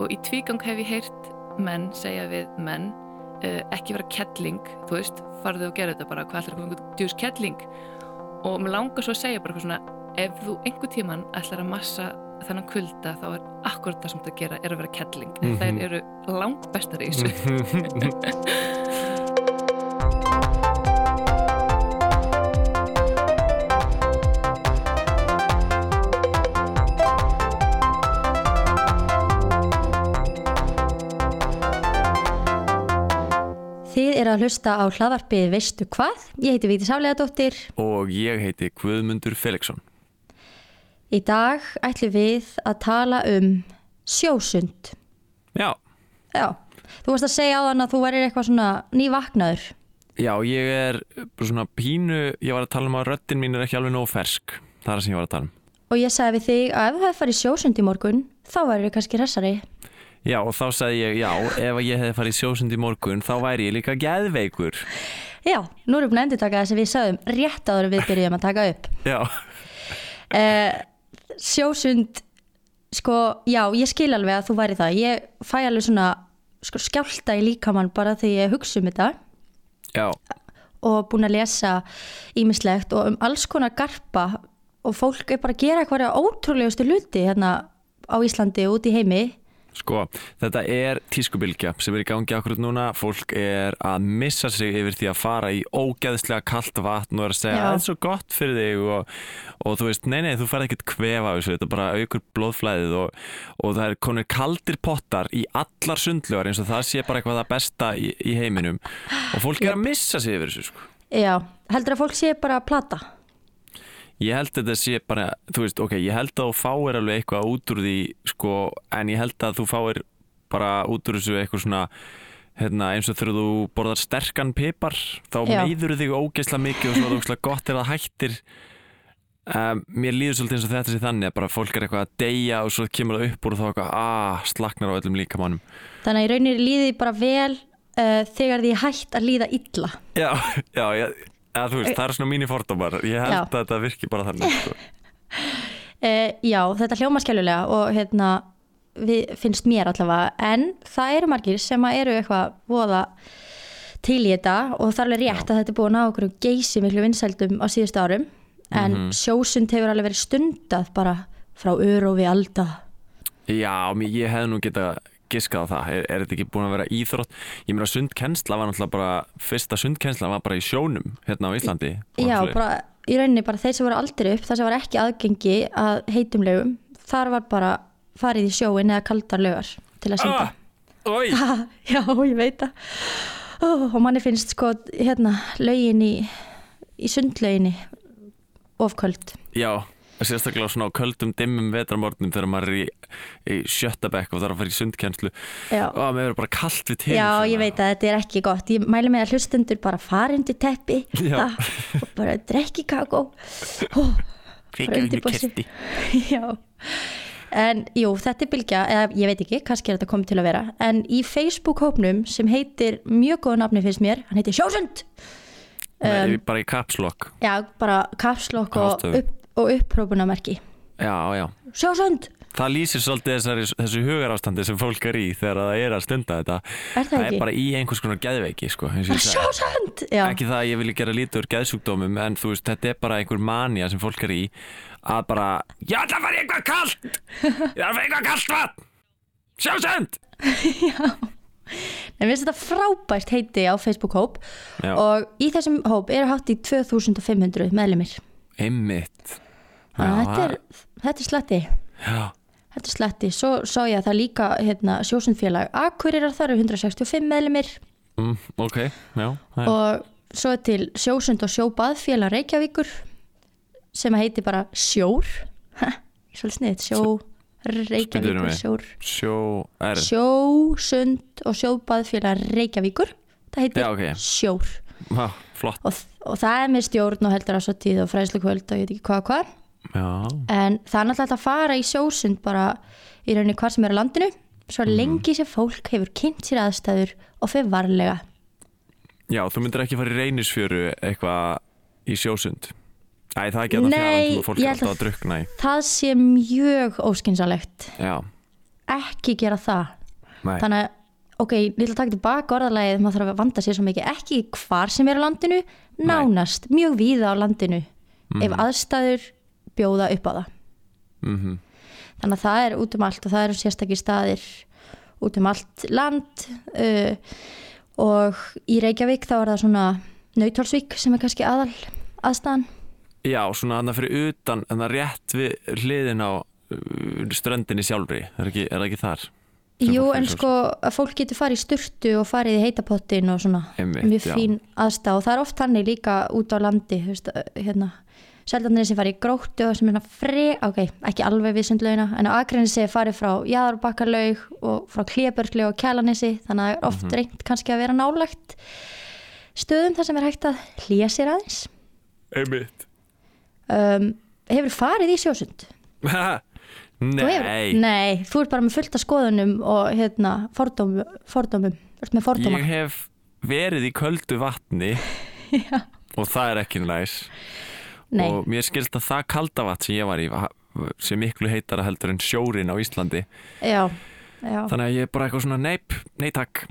og í tvígang hef ég heyrt menn segja við menn uh, ekki vera kettling, þú veist farðu og gera þetta bara, hvað ætlar að koma einhvern djús kettling? Og mér langar svo að segja bara eitthvað svona, ef þú einhver tíman ætlar að massa þennan kulda þá er akkurat það sem þetta gera er að vera kettling. En Mhm. þær eru langt bestar í þessu Eru að hlusta á hlaðvarpið Veistu hvað? Ég heiti Víti Sálegadóttir. Og ég heiti Guðmundur Felixson. Í dag ætlum við að tala um sjósund. Já, Já, þú varst að segja á þann að þú værir eitthvað svona nývaknaður. já, ég er svona pínu, ég var að tala um að röddin mín er ekki alveg nóg fersk. Það er það sem ég var að tala um. Og ég sagði við þig að ef þú hefði farið sjósund í morgun, þá værir þið kannski hressari. Já, og þá sagði ég, já, ef ég hefði farið sjósund í morgun, þá væri ég líka geðveikur. Já, nú erum við búin að endur taka það sem við sagðum rétt áður við byrjuðum að taka upp. Já, Eh, sjósund, sko, já, ég skil alveg að þú væri það. Ég fæ alveg svona sko, skjálta í líkamann bara þegar ég hugsa um þetta. já, og búin að lesa ímislegt og um alls konar garpa og fólk er bara að gera eitthvað ótrúlegustu luti hérna á Íslandi og út í heimi sko, þetta er tískubilgja sem er í gangi akkurat núna. Fólk er að missa sig yfir því að fara í ógeðslega kalt vatn og er að segja að það er svo gott fyrir þig. Og, og þú veist, nei, nei, þú farið ekkert kvefa þessu, þetta bara aukur blóðflæðið og, og það er konur kaldir pottar í allar sundlugar eins og það sé bara eitthvað það besta í, í heiminum. Og fólk er að missa sig yfir þessu, sko. Já, heldur að fólk sé bara að plata Ég held að þetta sé bara, þú veist, ok, ég held að þú fáir alveg eitthvað út úr því, sko, en ég held að þú fáir bara út úr þessu eitthvað svona, hérna, eins og þegar þú borðar sterkan pipar, þá Já. meiður þig ógeðslega mikið og svo er það ógeðslega gott er það hættir. Um, mér líður svolítið eins og þetta sé þannig að bara fólk er eitthvað að deyja og svo kemur það upp úr og þá eitthvað, ah, slaknar á öllum líkamannum. Þannig að í rauninni líði bara vel uh, þegar því hægt að líða illa Já, já, ég, eða, þú veist, það er svona mínir fordómar. Ég held Já. að þetta virki bara þannig, sko. uh, Já, þetta hljóma skjælulega og hérna við, finnst mér allavega en það eru margir sem eru eitthvað voða til í þetta og það er alveg rétt að þetta er búin á okkur geysi miklu vinsældum á síðustu árum en sjósund hefur alveg verið stundað bara frá örófi alda Já, ég hefði nú geta giskað á það, er, er þetta ekki búin að vera íþrótt? Ég meina sundkennsla var náttúrulega bara fyrsta sundkennsla var bara í sjónum hérna á Íslandi Já, bara í rauninni bara þeir sem voru aldrei upp það sem var ekki aðgengi að heitum lögum þar var bara farið í sjóin eða kaldar lögar til að synda. Ah, Já, ég veit það. Og manni finnst sko hérna lögin í, í sundlöginni ofköld Já, sérstaklega svona á köldum dimmum vetrarmorgnum þegar maður er í, í sjötta bekk og þarf að fara í sundkennslu. Já. og mér verður bara kallt við til Já, svona. ég veit að þetta er ekki gott. Ég mæli með að hlustendur bara fara undir teppi ah, og bara drekki kakó. Undirbúa sig. kerti. Já. En jú, þetta er bylgja, eða ég veit ekki, kannski er þetta komið til að vera. En í Facebook-hópnum sem heitir mjög góð nafni finnst mér Hann heitir Sjósund. Nei, bara í kapslokk Já, bara kapslokk og, upp, og upprópunamerki Já, já. Sjósund, Það lýsir svolítið þessari, þessu hugarástandi sem fólk er í þegar það er að stunda þetta. Er það ekki? er bara í einhvers konar geðveiki sko, Já, ekki það að ég vilja gera lítið úr geðsjúkdómum en þú veist, þetta er bara einhver manja sem fólk er í að bara, ég ætla að fara í eitthvað kalt! Ég ætla að fara í eitthvað kalt vatn! Sjósund! En við þetta frábært heiti á Facebook-hóp Já. Og í þessum hóp eru hátt í 2500 meðlumir að þetta er, þetta er sletti já, Þetta er sletti, svo sá ég að það líka hérna, sjósundfélag Akureyrar þar eru 165 meðlumir mm, ok, já er- og svo er til sjósund og sjóbaðfélag Reykjavíkur sem heitir bara Sjór. Svolítið sniðt, Sjó Bíddu Reykjavíkur. Sjór. Sjó, Sjósund og sjóbaðfélag Reykjavíkur Það heitir Já, ok. Sjór Flott. Og, og það er með stjórn og heldur á svo tíð og fræðslu kvöld og ég veit ekki hvað hvað. En það er náttúrulega að fara í sjósund bara í rauninni hvað sem er á landinu svo lengi sem fólk hefur kynnt sér aðstæður og fyrir varlega. Já, þú myndir ekki fara í reynisfjöru eitthvað í sjósund? Æ, það er ekki að það fjara fólk er alltaf að drukna í. það sé mjög óskinsalegt já, ekki gera það. Nei. þannig að ok, ég að taka tilbaka orðalagið maður þarf að vanda sér svo mikið. Ekki hvar sem er á landinu, nánast mjög víða á landinu ef aðstæður bjóða upp á það. Mm þannig að það er út um allt og það eru sérstakir staðir út um allt land uh, og í Reykjavík þá er það svona Nautólsvík sem er kannski aðal aðstæðan Já, svona hann fyrir utan en það rétt við hliðin á uh, ströndinni sjálfri. Er, ekki, er það ekki þar? Jú, en sko að fólk getur farið í sturtu og farið í heitapottin og svona Einmitt, mjög já. fín aðstæð og það er oft hannig líka út á landi veist, hérna seldanir sem farið í gróttu og sem er hérna fri ok, ekki alveg við sundlaugina en á Akrensi farið frá Jæðarbakkarlaug og frá Klébörglu og Kjalanesi þannig að það er oft Mhm. reynt kannski að vera nálægt stöðum þar sem er hægt að hlýja sér aðeins Einmitt um, Hefur farið í sjósund? Þú hefur- Nei, Nei, þú ert bara með fullt af skoðunum og hérna fordómum, fordómum. Ert með fordóma. Ég hef verið í köldu vatni og það er ekki næs. Nei, og mér skilst að það kalda vatn sem ég var í sem miklu heitara heldur en sjórin á Íslandi. Já, já, þannig að ég er bara eitthvað svona neip, nei takk.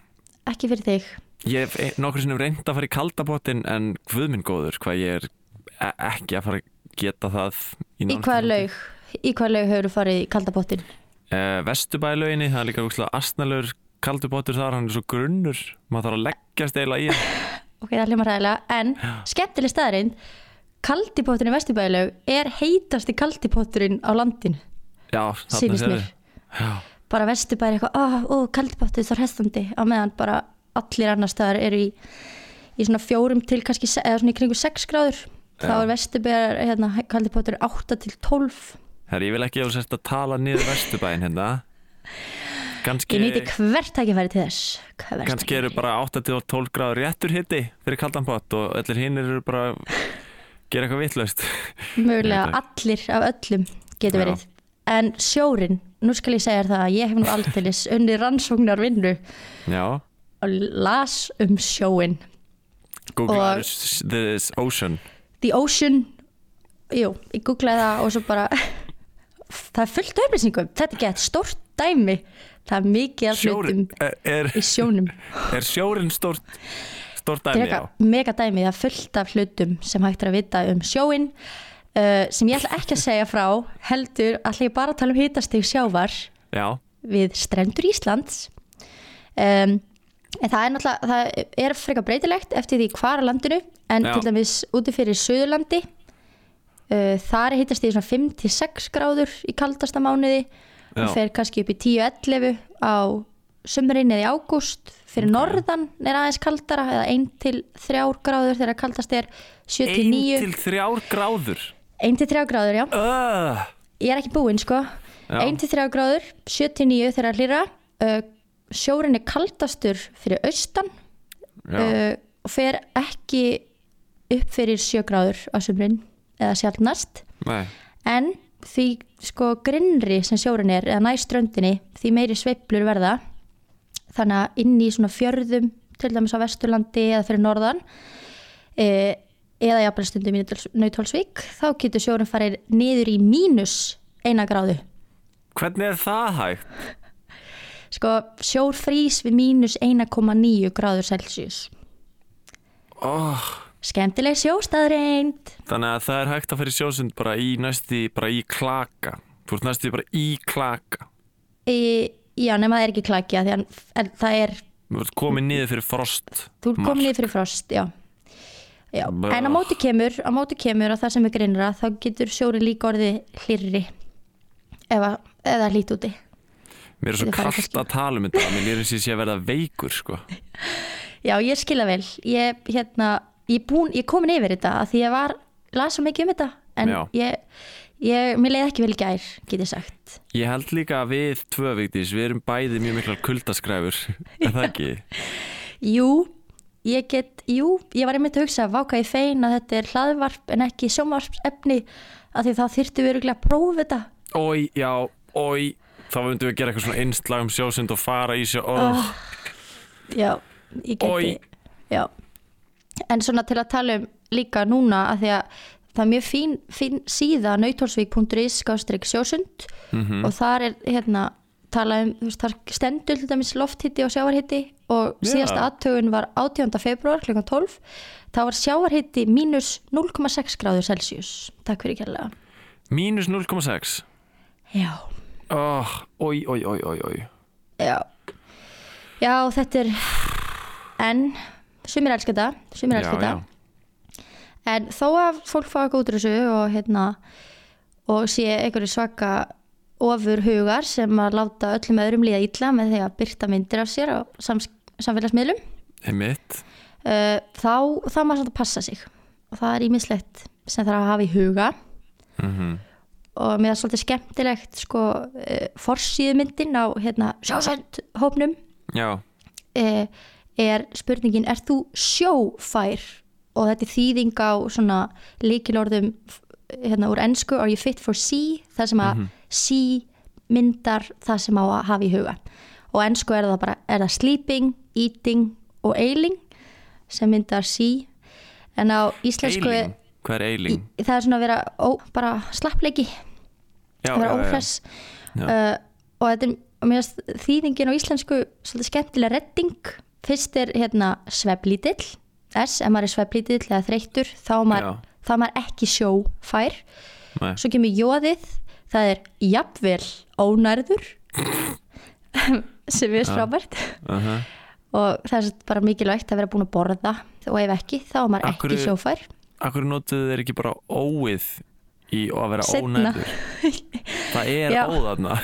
Ekki fyrir þig. Ég hef ein- nokkru sinnum reynd að fara í kaldabottin en guðminn góður hvað ég er e- ekki að fara að geta það Í hvaða framtíð. laug, í hvaða laug hefur farið í kaldabottin? Uh, Vesturbælaugin, það er líka úkslega astnalur kaldubottur þar, hann er svo grunnur. Maður þarf að leggjast eiginlega í Ok, það er hljómar ræðilega, en skemmtileg staðarind kaldibotturinn í Vesturbælaug er heitasti kaldibotturinn á landinu Já, mér. Já, bara Vesturbæri eitthvað, ó, ó, kaldibottur það er hestandi. Á meðan bara allir annar staðar eru í, í svona fjórum til kannski, eða svona í kringu 6 gráður þá Já. er Vesturbæri, hérna, kaldibottur 8 til 12 herri, ég vil ekki að þú sérst að tala niður Vesturbæin hérna. Ganski, Ég nýti hvert tækifæri til þess. Hvert kannski eru bara 8-12 gráður réttur hitti fyrir kaldanbott og allir hinn eru bara að gera eitthvað vitlaust. Mögulega allir af öllum getur Já. verið. En sjórin, nú skal ég segja það að ég hef nú aldeilis unni rannsóknar vinnu Já, og las um sjóin Google Og- this ocean The Ocean. Jú, ég googlaði það og svo bara það er fullt af upplýsingum. Þetta er gett stórt dæmi. Það er mikið af hlutum er, er, í sjónum. er sjórin stórt stórt er dæmi, já? eitthvað mega dæmi, það er fullt af hlutum sem hægt er að vita um sjóin uh, sem ég ætla ekki að segja frá heldur ætla ég bara að tala um hitastig sjávar Já, við strendur Íslands. Um, en það er náttúrulega það er frekar breytilegt eftir því hvar á landinu en Já. til dæmis úti fyrir Suðurlandi uh, þar hittast í svona 5-6 gráður í kaldasta mánuði Já. og fer kannski upp í 10-11 á sumrin eða í ágúst. Fyrir norðan er aðeins kaldara eða 1-3 gráður þegar kaldast er 7-9 ein til þrjár gráður? 1-3 gráður já. Uh, ég er ekki búinn sko. Já. 1-3 gráður, 7-9 þegar hlýra uh, sjórin er kaldastur fyrir austan uh, og fer ekki upp fyrir 7 gráður á sumrin eða sjálfnast nei. En því sko grinnri sem sjórin er eða næst ströndinni því meiri sveiflur verða. Þannig að inn í svona fjörðum til dæmis á Vesturlandi eða fyrir norðan e, eða jafnvel stundum í Nautholsvík þá getur sjórin farið niður í mínus eina gráðu. Hvernig er það hægt? Sko sjór frýs við mínus 1,9 gráður Celsius Oh, skemmtileg sjóstaðreind þannig að það er hægt að fyrir sjósund bara í næsti, bara í klaka Þú ert næsti bara í klaka e, já nema það er ekki klakja því að það er Þú ert komið niður fyrir frost Þú ert komin niður fyrir frost, já. já. En á móti kemur, á móti kemur að það sem er grinnra, þá getur sjóri líka orðið hlýrri eða, eða hlýt úti. Mér er svo Ég kallt að tala um þetta Mér er þessi sé að verða veikur sko. Já, ég skila vel. Ég, hérna, ég, búin, ég komin yfir þetta að því ég var, las svo mikið um þetta, en Já. ég, ég, mér leiði ekki vel gær, get ég sagt. Ég held líka að við tvö viktis Við erum bæði mjög miklar kuldaskræfur Er það ekki? Jú, ég get, jú, ég var einmitt að hugsa váka í fein að þetta er hlaðvarp en ekki sjónvarpsefni að því þá þyrftu við að prófa þetta. Ói, já, ói Þá myndum við gera eitthvað svona innslag um sjósund og fara í sjó oh. Já, ég geti. Já En svona til að tala um líka núna að því að það er mjög fín, fín síða nautólsvík.is skástrík sjósund Mhm. og þar er hérna tala um, þú veist, það stendur til dæmis lofthitti og sjávarhitti og síðasta aðtögun var 18. februar kl. 12 þá var sjávarhitti mínus 0,6 gráður Celsius takk fyrir kærlega Mínus 0,6 já, oh, Ói, ói, ói, ói, ói já. Já, þetta er en, sumir elska þetta sumir elska Já, þetta. Já. en þó að fólk fá eitthvað út úr þessu og hérna og sé einhverju svaka ofur hugar sem að láta öllum öðrum líða illa með því að byrta myndir af sér á samfélagsmiðlum Einmitt. uh, þá þá maður samt að passa sig. Og það er ímislegt sem þarf að hafa í huga. Mm og mér er svolítið skemmtilegt sko uh, forsíðumyndin á hérna sjósönd hópnum uh, er spurningin er þú sjófær? Og þetta er þýðing á svona líkilorðum hérna úr ennsku are you fit for sea? Það sem að sea myndar það sem á að hafa í huga. Og ennsku er það bara er það sleeping, eating og ailing sem myndar sea. En á íslensku eiling Hvað er eiling? það er svona að vera ó, bara slappleiki Já, að vera já, já. óhress. Uh, og þetta er finnst þýðingin á íslensku svolítið skemmtilega redding. Fyrst er hérna sveflítill S, ef maður er sveflítill eða þreyttur þá er maður, þá er maður ekki sjófær. Nei. svo kemur jóðið það er jafnvel ónærður sem er frábært. Uh og það er bara mikilvægt að vera búin að borða og ef ekki þá er maður hverju- ekki sjófær. Akkur notuðu þeir ekki bara óið í að vera ónærður. Það er Já. óðarna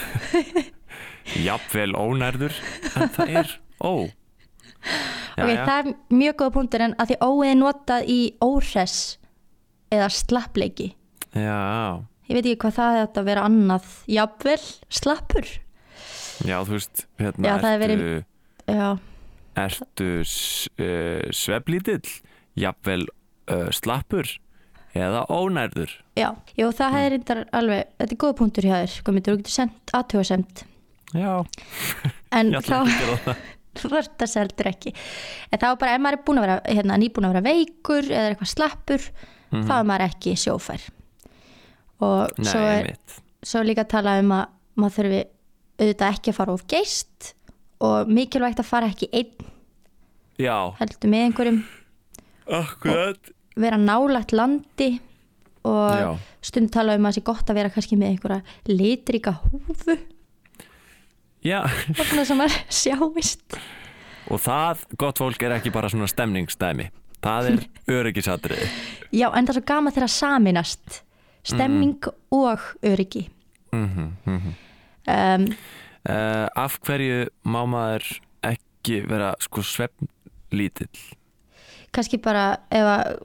Jafnvel ónærður En það er ó. Já, ok, já. það er mjög góða punktur en að því óið er notað í óhress eða slappleiki. Já, ég veit ekki hvað það er að vera annað. Jafnvel slappur. Já, þú veist hérna, Já, það er ertu, verið- já, ertu uh, sveflítill Jafnvel uh, slappur Eða ónærður. Já, jú það er reyndar alveg, þetta er góða punktur hjá þér Guðmundur, þú getur sendt aðtöfasemt Já, en ég ætla ekki að gera það. Vart það seldur ekki. En þá bara ef maður er búin að vera hérna, nýbúin að vera veikur eða eitthvað slappur þá er maður ekki sjófær. Og Nei, svo er, svo líka að tala um að maður þurfi auðvitað ekki að fara of geist og mikilvægt að fara ekki einn Já, heldur með einhverjum. Akkurat vera nálægt landi og Já. stund tala um að það sé gott að vera kannski með einhverja litrika húfu. Já, og svona sem að sjáist. Og það, gott fólk, er ekki bara svona stemningsdæmi. Það er öryggisatriði. Já en það er svo gama þegar að saminast stemming og öryggi. Mm -hmm, um, uh, Af hverju má maður ekki vera sko svefnlítill? Kannski bara ef að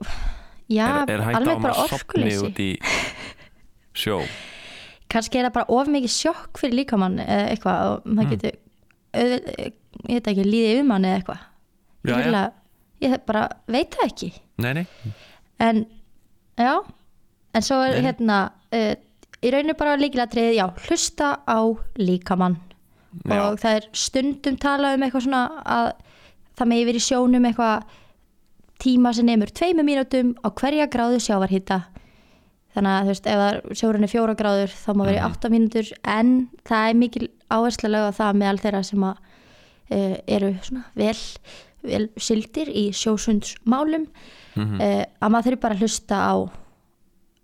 já, er, er alveg bara orkuleysi sjó? kannski er það bara of mikið sjokk fyrir líkamann eða eitthvað og maður Mm. getur auðvitað, ég veit ekki, líðið um hann eða eitthvað. Já, ég, hreinlega- ég bara veit það ekki. Nei, nei, en já en svo er hérna uh, í rauninu bara líkilatriðið, já, hlusta á líkamann. Já. og það er stundum talað um eitthvað svona að það megi verið í sjónum eitthvað tíma sem nefnur tveimu mínútum á hverja gráðu sjávarhita. Þannig að þú veist, ef það er- fjóra gráður þá má verið Mhm. átta mínútur. En það er mikil áhersla lögða það meðal þeirra sem að uh, eru svona vel, vel sildir í sjósundsmálum. Mhm. uh, að maður þurfi bara að hlusta á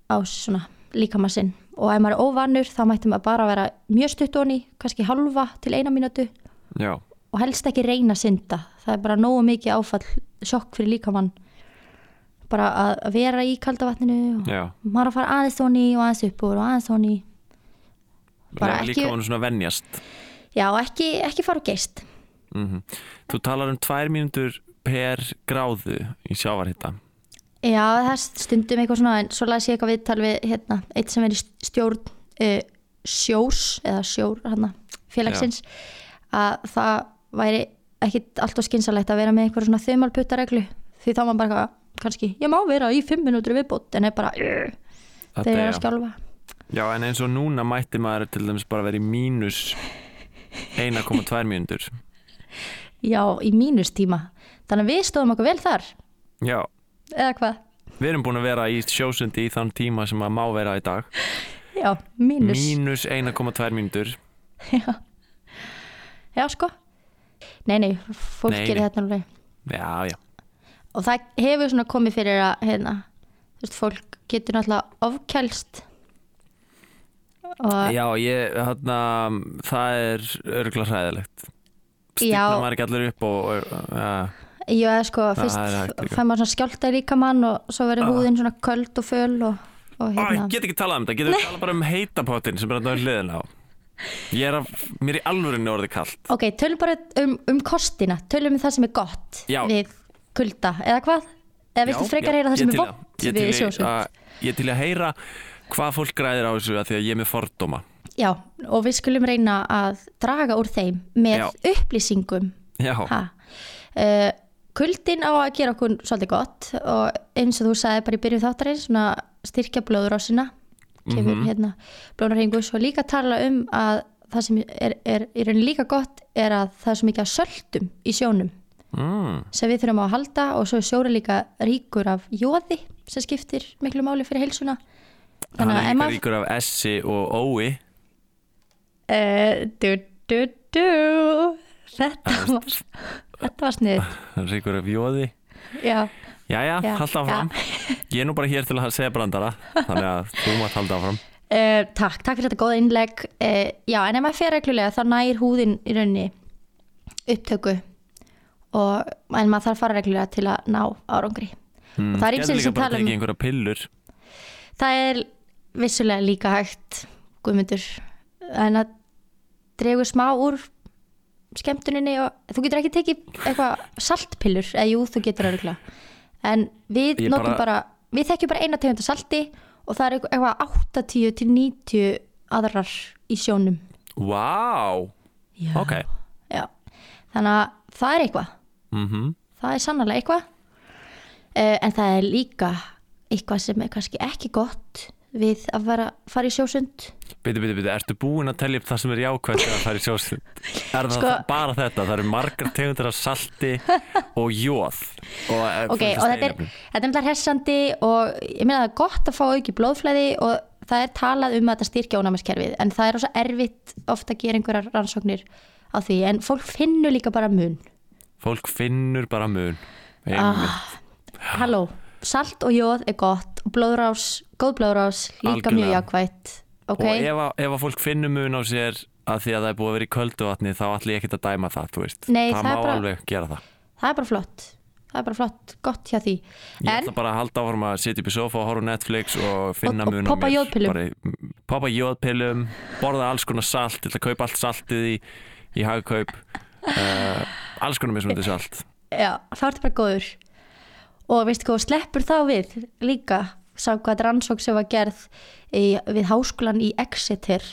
á svona líkamassinn og ef maður er óvanur þá mætti maður bara vera mjög stutt onni, kannski halva til eina mínútu. Já, og helst ekki reyna að synda. Það er bara nógu mikið áfall sjokk fyrir líkamann. Bara að vera í kalda vatninu og já. maður að fara aðeins onni og aðeins upp og aðeins onni Bara ekki- Líka mann svona venjast. Já, ekki, ekki fara og geist mm Þú talar um tvær mínútur per gráðu í sjávarhitta já, það stundum eitthvað svona en svo las ég eitthvað viðtal við hérna, eitt sem er í stjórn uh, sjós eða sjór hana, félagsins að það væri ekkit allt og skynsalegt að vera með einhver svona þumalputtareglu. Því þá maður bara eitthvað, kannski, ég má vera í fimm minútur viðbót en er bara, Þetta þeir eru er- að skjálfa. Já, en eins og núna mætti maður til dæmis bara vera í mínus 1,2 mínútur. Já, í mínustíma. Þannig að við stóðum okkur vel þar. Já, eða hvað, við erum búin að vera í sjósundi í þann tíma sem að má vera í dag. Já, mínus. Mínus 1,2 mínútur. Já. Já, sko Nei, nei, fólk Nei, gerir nei. þetta alveg. Já, já, og það hefur svona komið fyrir að hérna, þú veist, fólk getur náttúrulega ofkælst. Og já, ég, hérna, það er örgulega hræðilegt. Já. Stífna maður ekki allir upp og, ja, ég veða sko, fyrst fær maður svona skjálta í líkamann og svo verður húðin svona köld og föl og, og Ó, hérna. ég get ekki talað um þetta, getur talað bara um heitapottin sem er að hliðin á Ég er að, mér er í alvörinni orðið kallt ok, tölum bara um, um kostina. Tölum um það sem er gott Já. við kulda, eða hvað? eða viltu frekar heyra það sem er vott við sjósund? Ég er til að heyra hvað fólk græðir á þessu að því að ég er með fordóma. Já, og við skulum reyna að draga úr þeim með Já. upplýsingum. Já, Ha. Uh, kuldin á að gera okkur svolítið gott og eins og þú sagði bara í byrju þáttarins svona styrkja blóðurásina kemur Mhm. hérna blóðurringu svo líka tala um að það sem er, er í rauninni líka gott er að það er svo mikið að söldum í sjónum mm, sem við þurfum á að halda og svo er sjóri líka ríkur af jóði sem skiptir miklu máli fyrir heilsuna. Er ef líka maður- ríkur af S og Ói Eh, du, du, du. þetta var þetta var snið er ríkur af Jóði já Jæja, Já, halda áfram. Ég er nú bara hér til að segja brandara Þannig að þú mátt halda áfram. Uh, takk, takk fyrir þetta góða innlegg. Uh, Já, en ef maður fer reglulega þá nær húðin í rauninni upptöku og, en maður þarf að fara reglulega til að ná árangri. Hmm, Og það er Getur ýmsir líka sem bara tala að um- tekið einhverja pillur. Það er vissulega líka hægt Guðmundur en að dregur smá úr skemmtuninni og þú getur ekki tekið eitthvað saltpillur eða jú, þú getur reglulega en við Ég notum bara- bara, við þekkjum bara eina tegund af salti og það er eitthvað 80 til 90 aðrar í sjónum. Vá, Já. ok. Já, þannig að það er eitthvað. Mm það er sannlega eitthvað. Uh, en það er líka eitthvað sem er kannski ekki gott við að vera, fara í sjósund. Biti, biti, biti, ertu búin að telja upp það sem er jákvæmt það fær í sjósund? Er það Sko- bara þetta? Það eru margar tegundir af salti og jóð og, eh, ok, og þetta er, þetta er náttúrulega hressandi og ég meina það er gott að fá auki blóðflæði og það er talað um að þetta styrkja ónæmiskerfið en það er ósa erfitt ofta að gera einhverjar rannsóknir á því en fólk finnur líka bara mun. Fólk finnur bara mun. Ah, halló, salt og jóð er gott blóðrás, góð blóðrás líka mjög Algjörlega. jákvætt. Ok, Og ef, að- ef að fólk finnur mun á sér að því að það er búið að vera í köldu vatni þá ætlum ég ekkert að dæma það, Nei, það, það má bara- alveg gera það. Það er bara flott. Það er bara flott, gott hjá því. Ég ætla bara að halda áfram að sitja upp í sofa og horfa Netflix og finna Og- og mun á poppa í- Poppa jóðpillum, borða alls konar salt Ég ætla að kaupa allt saltið í, í hagkaup. Uh, Alls konar mismundi salt. Já, þá ertu bara góður og veistu hvað, sleppur þá við líka samkvæmt rannsók sem var gerð í, við háskólan í Exeter.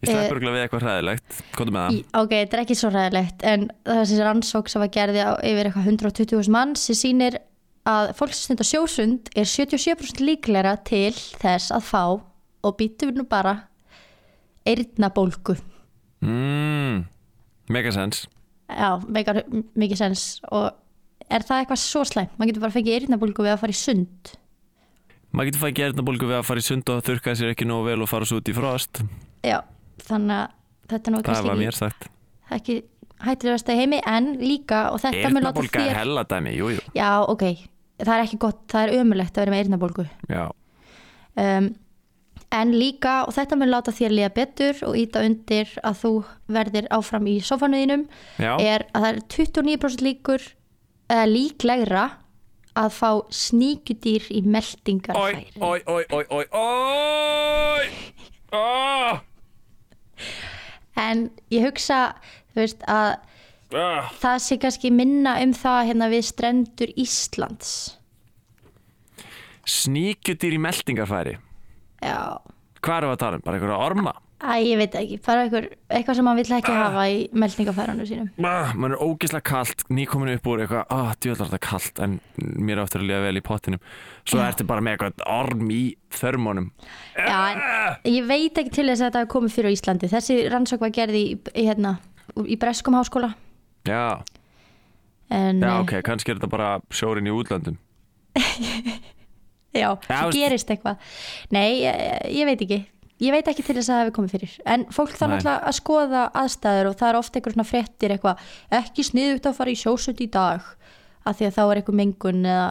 Ég slepp örgulega við eitthvað hræðilegt. Kóttu með það. í, ok, þetta er ekki svo ræðilegt en það er þessi rannsók sem var gerði á yfir eitthvað 120.000 mann sem sýnir að fólk sem stundar sjósund er 77% líklegra til þess að fá og býtum við nú bara eyrnabólgu. Mm, Megasens já, meikar mikið sens og er það eitthvað svo slæmt? Maður getur bara fengið eyrnabólgu við að fara í sund. Maður getur fæði gerðnabólgu við að fara í sund og þurrka sér ekki nógu vel og fara svo út í frost. Já, þannig að þetta er nú Það var mér sagt. ekki hættilegast að heimi en líka og þetta mun láta Eyrnabólga er þér hella dæmi, jú, jú. Já, ok, það er ekki gott, það er ömulegt að vera með eyrnabólgu. Já, um, en líka og þetta mun láta þér líða betur og íta undir að þú verðir áfram í sofanuðinum já, er að það er 29% líkur eða líklegra að fá sníkudýr í meldingarfæri oi, oi, oi, oi, oi oh, en ég hugsa þú veist að ah. það sé kannski minna um það hérna við strendur Íslands Sníkjudýr í meldingarfæri já, Hvað erum við að tala um? Bara einhverja orma? Æ, ég veit ekki, bara einhver, eitthvað sem maður vill ekki hafa í meldingarfæranu sínum. Ah, man er ógislega kalt, nýkomin upp úr eitthvað, ah, djöðlar þetta kalt en mér áttur að lifa vel í pottinum. Svo Já. ertu bara með eitthvað orm í þörmónum Já, en ég veit ekki til þess að þetta hafi komið fyrir á Íslandi. Þessi rannsók var gerði í, í, hérna, í Breskum háskóla. Já, en já, eh, ok, kannski er þetta bara sjórin í útlöndum. Já, það gerist eitthvað. Nei, ég, ég veit ekki ég veit ekki til þess að það hefur komið fyrir. En fólk þarf náttúrulega að skoða aðstæður og það er ofta einhver svona fréttir eitthvað ekki sniðugt að fara í sjósund í dag af því að þá er eitthvað mengun eða,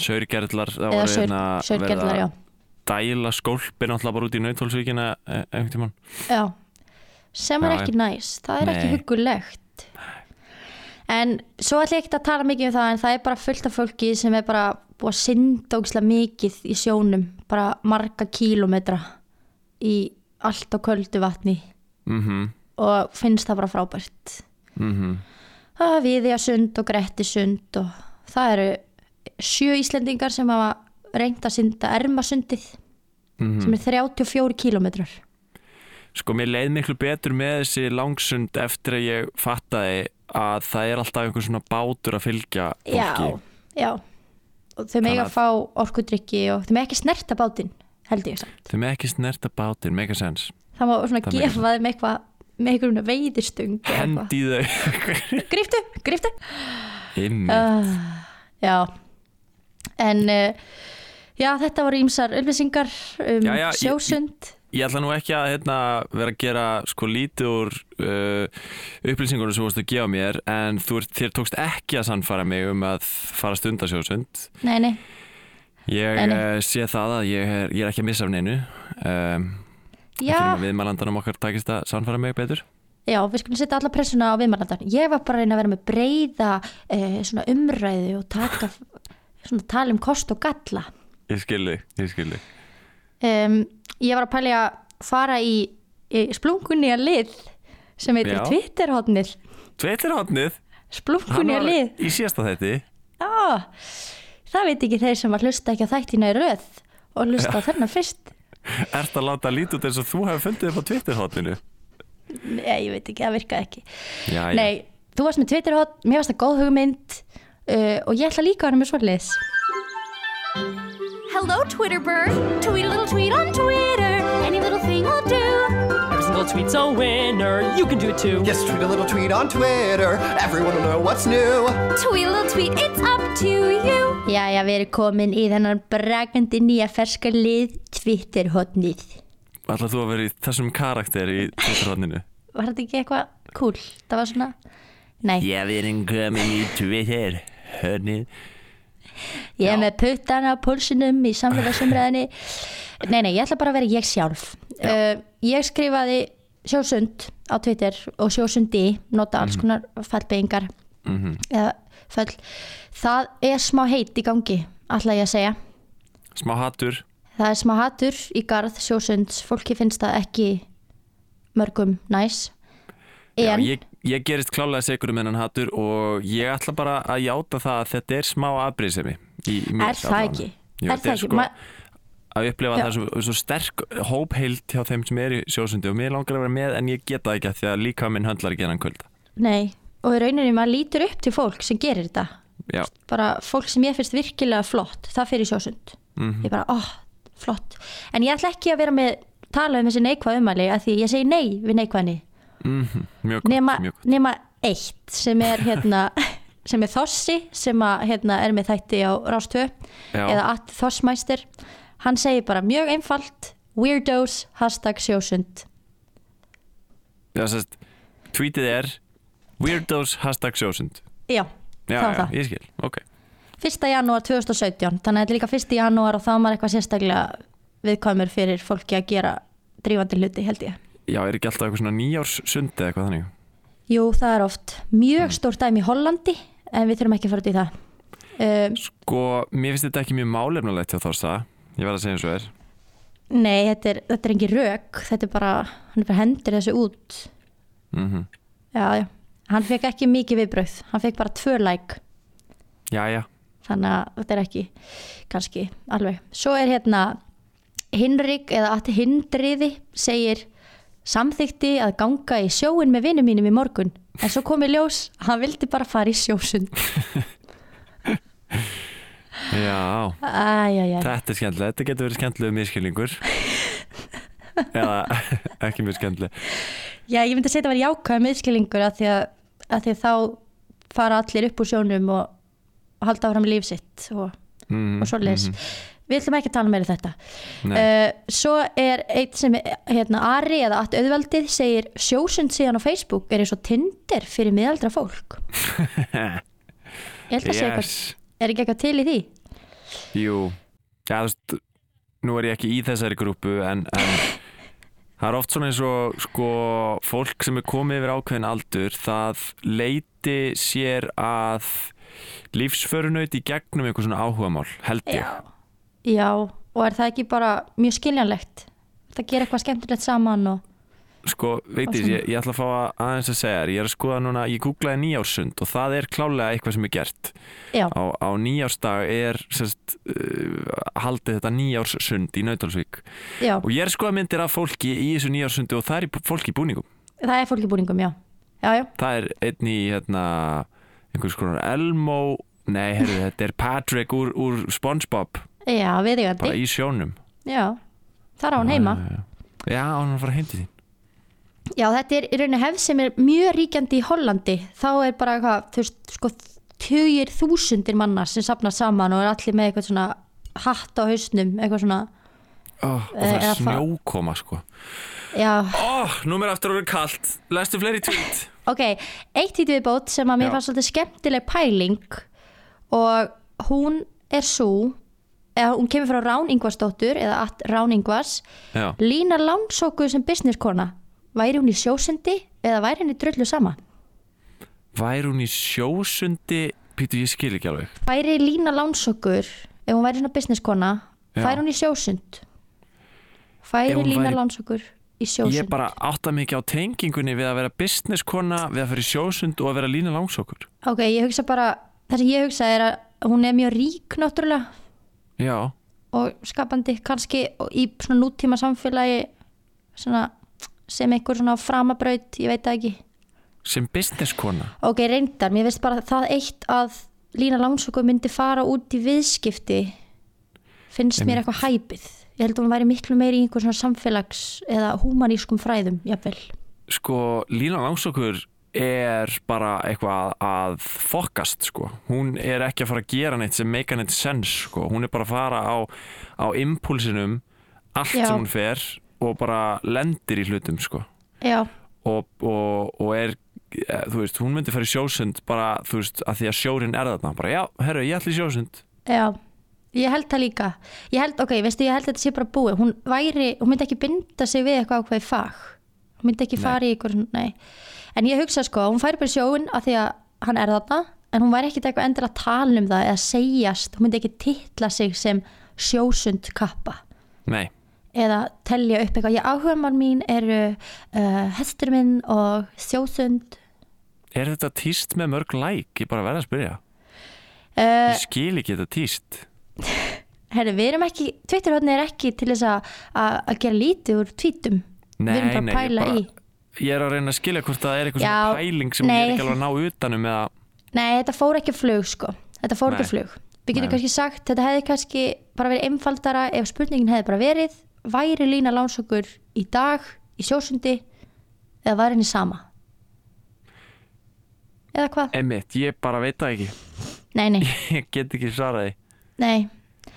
Saurgerðlar, eða hérna að já. dæla skólpin alltaf bara út í nautólsvíkina einhvern tímann. Já. Sem er Já, ekki næs, það er ekki Nei. hugulegt en svo ætla ég ekki að tala mikið um það en það er bara fullt af fólki sem er bara búið að synda ógislega mikið í sjónum bara marga kílómetra í allt á köldu vatni. Mhm, og finnst það bara frábært. Mhm. Það er Viðjasund og Grettisund og það eru sjö Íslendingar sem hafa reynd að synda Ermasundið mhm. sem er 34 kílómetrar. Sko, mér leið miklu betur með þessi langsund eftir að ég fattaði að það er alltaf einhver svona bátur að fylgja fólki. já, já. Og þau mega Þannig að fá orkudrykki og þau mega ekki snerta bátinn held ég samt Þau með ekki snerta bátir, make a sense. það má svona Það gefa þeim eitthvað með einhverjum veiðistung. Hendi þau gríftu, gríftu inn. uh, já en uh, já þetta voru ímsar upplýsingar um Já, já, ég- sjósund Ég ætla nú ekki að hérna, vera að gera sko lítið úr uh, upplýsingunum sem þú vorst að gefa mér en þú þér tókst ekki að sannfara mig um að fara stundasjósund. nei, nei, Ég nei. uh, sé það að ég er, ég er ekki að missa af neinu. Um, já viðmælandanum okkar takist að sannfara mig betur. Já, við skulum setja alla pressuna á viðmælandan. Ég var bara að reyna að vera með breyða eh, svona umræðu og taka svona tala um kost og galla. Ég skilði, ég skilði. Um, ég var að pæli að fara í, í splunkunni að lið sem heitir hann Splunkunni var að lið. í síðasta þetti. Já, það veit ekki þeir sem að hlusta ekki á þættina í röð og hlusta á þennan fyrst. Ert að láta lítið út eins og þú hefur fundið upp á Twitterhóttinu? Nei, ég veit ekki, það virkaði ekki. Já, já. Nei, þú varst með Twitterhot, mér varst það góð hugmynd uh, og ég ætla líka að vera með svoleiðis. Hello, Twitter bird. Tweet a little tweet on Twitter. Any little thing will do. Single tweet's a winner. You can do it too. Yes, tweet a little tweet on Twitter. Everyone will know what's new. Tweet a little tweet. It's up to you. Jæja, við erum komin í þennan brakandi nýja ferska lið Twitterhotnið. Ætlar þú að vera í þessum karakter í Twitterhóttinu? Var þetta ekki eitthvað cool? Það var svona, nei, Já, við erum komin í Twitterhóttinu. Ég er með puttana á púlsinum í samfélagsumræðinni. Nei, nei, ég ætla bara að vera ég sjálf. Uh, ég skrifaði sjósund á Twitter og sjósundi, nota alls konar fallbyggingar Mhm. eða föll. Það er smá heit í gangi, ætla ég að segja. Smá hattur. Það er smá hatur í garð sjósunds, fólki finnst það ekki mörgum næs. Já, ég, ég gerist klálega segur um hennan hattur og ég ætla bara að játa það að þetta er smá afbrýðsemi. er það ekki? Jú, er það ekki? sko Ma að upplifa Já. það svo, svo sterk hópheild hjá þeim sem er í sjósundi og mér langar að vera með en ég geta ekki af því að líka minn höndlar ekki hennan kvölda. nei, og í rauninni maður lítur upp til fólk sem gerir þetta. Já, Bara fólk sem ég finnst virkilega flott, það fyrir sjósund. Mhm. Ég bara, ó, flott. En ég ætla ekki að vera með tala um þessi neikvæð umæli að því ég segi nei við neikvæðni. Mhm, mjög gott. Nema, mjög gott. nema eitt sem er hérna sem er Þossi sem að, hérna, er með þætti á Rástöð Já. eða at Thossmeister hann segir bara mjög einfalt weirdos hashtag sjósund Já, sérst, tweetið er weirdos hashtag sjósund. já, Já, það var það ég skil, ok. 1. janúar 2017 þannig að þetta er líka 1. janúar og þá er maður eitthvað sérstaklega viðkvæmur fyrir fólki að gera drífandi hluti held ég Já, er ekki alltaf eitthvað svona nýjárssundi eða eitthvað þannig? Jú, það er oft. Mjög stórt dæmi í Hollandi en við þurfum ekki að fara út í það. Um, Sko, mér finnst þetta ekki mjög málefnulegt hjá Þorsta, ég verð að segja eins og er. Nei, þetta er, þetta er engin rök. Þetta er bara, hann er bara hendur þessu út. Mm Já, já, hann fekk ekki mikið viðbröð hann fekk bara tvö like. Já, já, þannig að þetta er ekki kannski alveg. Svo er hérna Hinrik eða að hindriði segir samþykti að ganga í sjóin með vinnum mínum í morgun. En svo kom í ljós, hann vildi bara fara í sjósund. Já, Æjæjæ, þetta er skemmtilegt, þetta getur verið skemmtilegu miskilningur. Eða ekki mjög skemmtileg. já ég myndi að segja að vera jákvæð meðskilingur að því að, að því að þá fara allir upp úr sjónum og, halda áfram líf sitt og, Mm og svo leis við ætlum ekki að tala meira um þetta. Uh, svo er eitt sem hérna, Ari eða Att auðvaldið segir sjósund síðan á Facebook er eins og Tinder fyrir miðaldra fólk. Ég held að segja eitthvað yes. er ekki eitthvað til í því? Jú, þú veist, nú er ég ekki í þessari grúpu en, en það er oft svona eins og sko, fólk sem er komið yfir ákveðin aldur það leiti sér að lífsförunaut í gegnum einhver svona áhugamál, held ég. já, og er það ekki bara mjög skiljanlegt? Það gera eitthvað skemmtilegt saman og Sko, veitir, ég, ég ætla að fá að aðeins að segja þér, ég er að skoða núna, ég googlaði nýjársund og það er klálega eitthvað sem er gert. já, Á, á nýjársdag er sérst, uh, haldið þetta nýjárssund í Nautalsvík já, og ég er skoða myndir af fólki í þessu nýjársundi og það er í- fólk í búningum. það er fólk í búningum, já. Já, já, Það er einn í hérna, einhvers konar Elmo, nei, herru, þetta er Patrick úr, úr Spongebob, já, bara viðigandi í sjónum. já, þar á hann heima Já, hann er að fara heim til þín. Já, þetta er í rauninni hefð sem er mjög ríkjandi í Hollandi. Þá er bara eitthvað, þú veist, sko, tugir þúsundir manna sem sapna saman og er allir með eitthvað svona hatt á hausnum, eitthvað svona, Oh, og Eh, það er snjókoma, sko. já, Ó, nú mér aftur orðið kalt, lestu fleiri tweet. ok, eitt hítið viðbót sem að mér Já. fannst svolítið skemmtileg pæling og hún er svo, eða hún kemur frá Rán Ingvarsdóttur eða at Rán Ingvars, Já. Lína Langsóku sem businesskona, væri hún í sjósundi eða væri henni drullu sama? Væri hún í sjósundi, Pítur, ég skil ekki alveg. Færi Lína Lánsokkur ef hún væri svona businesskona Já. færi hún í sjósund hún Lína væri- Lánsokkur í sjósund Ég bara átta mikið á tengingunni við að vera businesskona, við að fyrir sjósund og að vera lína langsokkur. Ok, ég hugsa bara það sem ég hugsa er að hún er mjög rík náttúrulega Já, og skapandi kannski í svona nútíma samfélagi svona, sem einhver svona framabraut, ég veit það ekki. Sem businesskona. Ok, reyndar, mér veist bara það eitt að Lína Lánsokkur myndi fara út í viðskipti finnst mér eitthvað hæpið. Ég held að hún væri miklu meiri í einhver svona samfélags eða humanískum fræðum, jafnvel. Sko, lína langsokkur er bara eitthvað að fokast, sko. Hún er ekki að fara að gera neitt sem meika neitt sens, sko. Hún er bara að fara á, á impulsinum allt Já. sem hún fer og bara lendir í hlutum, sko. Og, og, og er eh, þú veist, hún myndi fara í sjósund bara, þú veist, að því að sjórin er þarna bara, já, herru, ég ætla í sjósund já Ég held það líka. Ég held, ok, veistu, ég held að þetta sé bara búið. Hún væri, hún myndi ekki binda sig við eitthvað ákveði fag. Hún myndi ekki fara í eitthvað, nei. En ég hugsa sko, hún færi bara sjóin af því að hann er þarna, en hún væri ekkit eitthvað endur að tala um það eða segjast. Hún myndi ekki titla sig sem sjósund kappa Nei, eða telja upp eitthvað. Ég áhugamann mín eru uh, hestur minn og sjósund. er þetta tíst með mörg læk? Ég bara verða að spyrja Uh, Ég skil ekki þetta tíst herri, við erum ekki, Twitterhotni er ekki til þess að- að að gera lítið úr tvítum. Nei, við erum bara að pæla bara- í. Ég er að reyna að skilja hvort það er eitthvað Já, svona pæling sem ég nei. er ekki alveg að ná utanum eða, Nei, þetta fór ekki flug sko Þetta fór ekki Nei. flug Við getum kannski sagt, þetta hefði kannski bara verið einfaldara ef spurningin hefði bara verið Væri Lína Lánsokkur í dag í sjósundi eða væri henni sama? Eða hvað? emitt, ég bara veit það ekki Nei, nei, Ég get ekki svaraði nei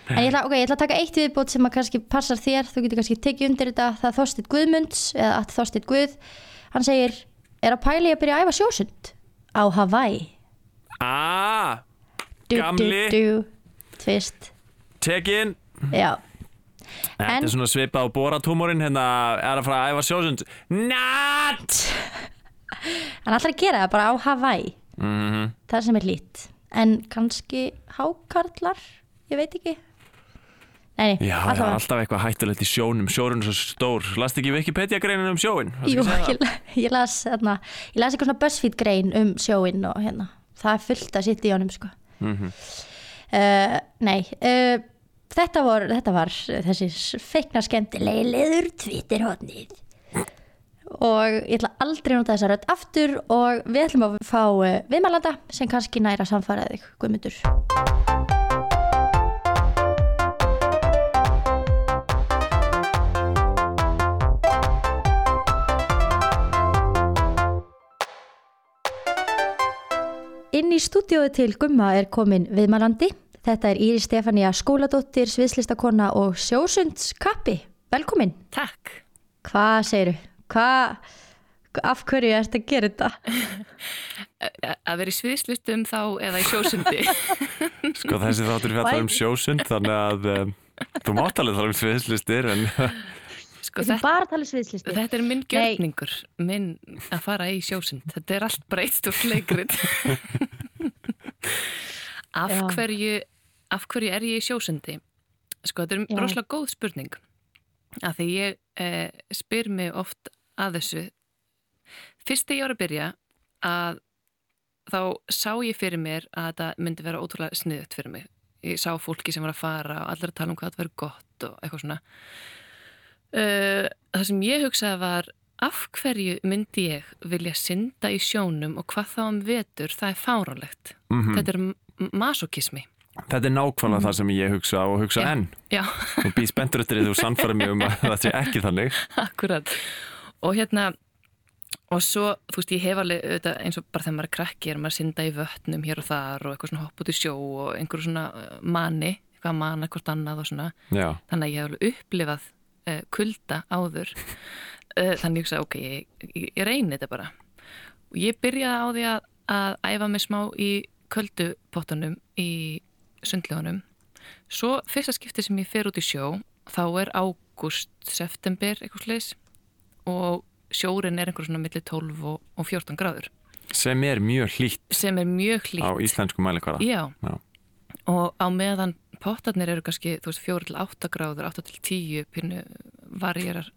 En ég ætla, okay, ég ætla að taka eitt viðbót sem að kannski passar þér. Þú getur kannski tekið undir þetta. Það er Þorsteinn Guðmunds eða að Þorsteinn Guð. Hann segir, er að pæli að byrja að æfa sjósund á Hawaii? Ah, du, Gamli. du, du, Tvist tekin Já, Þetta En- er svona svipað á boratúmórin hérna er að fara að æfa sjósund. Natt hann ætlar að gera það bara á Hawaii. Mm það sem er lít en kannski hákarlar? Ég veit ekki nei, Já, það allavega. alltaf eitthvað hættulegt í sjónum. Sjórun er svo stór. Last ekki Wikipedia greinin um sjóin Jú, ég, ég las þarna, ég las eitthvað svona BuzzFeed grein um sjóin og hérna, það er fullt að sitta í honum sko. Mhm. uh, nei uh, þetta, var, þetta var þessi feikna skemmtilegi leður tvittirhóttnið og ég ætla aldrei að nota þessa rödd aftur og við ætlum að fá uh, viðmælanda sem kannski næra samfæra þig Inn í stúdíóið til Gumma er komin viðmælandi. Þetta er Íri Stefania skóladóttir, sviðslistakonna og sjósundskappi. Velkomin. Takk. Hvað segiru? Hvað, af hverju ert að gera þetta? A- Að vera í sviðslistum þá eða í sjósundi. Sko þessi þáttur fjallar um sjósund þannig að um, þú mátt alveg tala um sviðslistir en Sko, þetta, þetta er minn Nei. gjörningur, minn að fara í sjósund. Þetta er allt bara eitt stórt leikrit. af, af hverju er ég í sjósundi? Sko, þetta er Já. rosalega góð spurning. Af því ég eh, spyr mig oft að þessu. Fyrst þegar ég var að byrja að þá sá ég fyrir mér að þetta myndi vera ótrúlega sniðut fyrir mig. Ég sá fólki sem var að fara og allir að tala um hvað þetta verið gott og eitthvað svona. Uh, það sem ég hugsaði var af hverju myndi ég vilja synda í sjónum og hvað þá um vetur, það er fáránlegt. Mhm. Þetta er masokismi. þetta er nákvæmlega það sem ég hugsa og hugsa Já. enn Já, og býð spenntur eftir því þú sannfæra mig um að það sé ekki þannig akkurat. Og hérna, og svo, þú veist, ég hef alveg auðvitað, eins og bara þegar maður er krakki er maður að synda í vötnum hér og þar og eitthvað svona hopp út í sjó og einhverju svona uh, mani, eitthvað að mana hvort annað og svona. Já, þannig að ég hef alveg upplifað kulda áður. Uh, þannig hugsa, ok, ég, ég, ég reyni þetta bara. Og ég byrjaði á því að, að æfa mig smá í köldupottunum í sundlegunum svo fyrsta skipti sem ég fer út í sjó þá er ágúst, september eitthvað slis og sjórin er einhver svona milli 12 og, og 14 gráður. Sem er mjög hlýtt sem er mjög hlýtt. á íslensku mælikvara Já. Já. og á meðan pottarnir eru kannski, þú veist, 4 til 8 gráður, 8 til 10 pínu varýrar.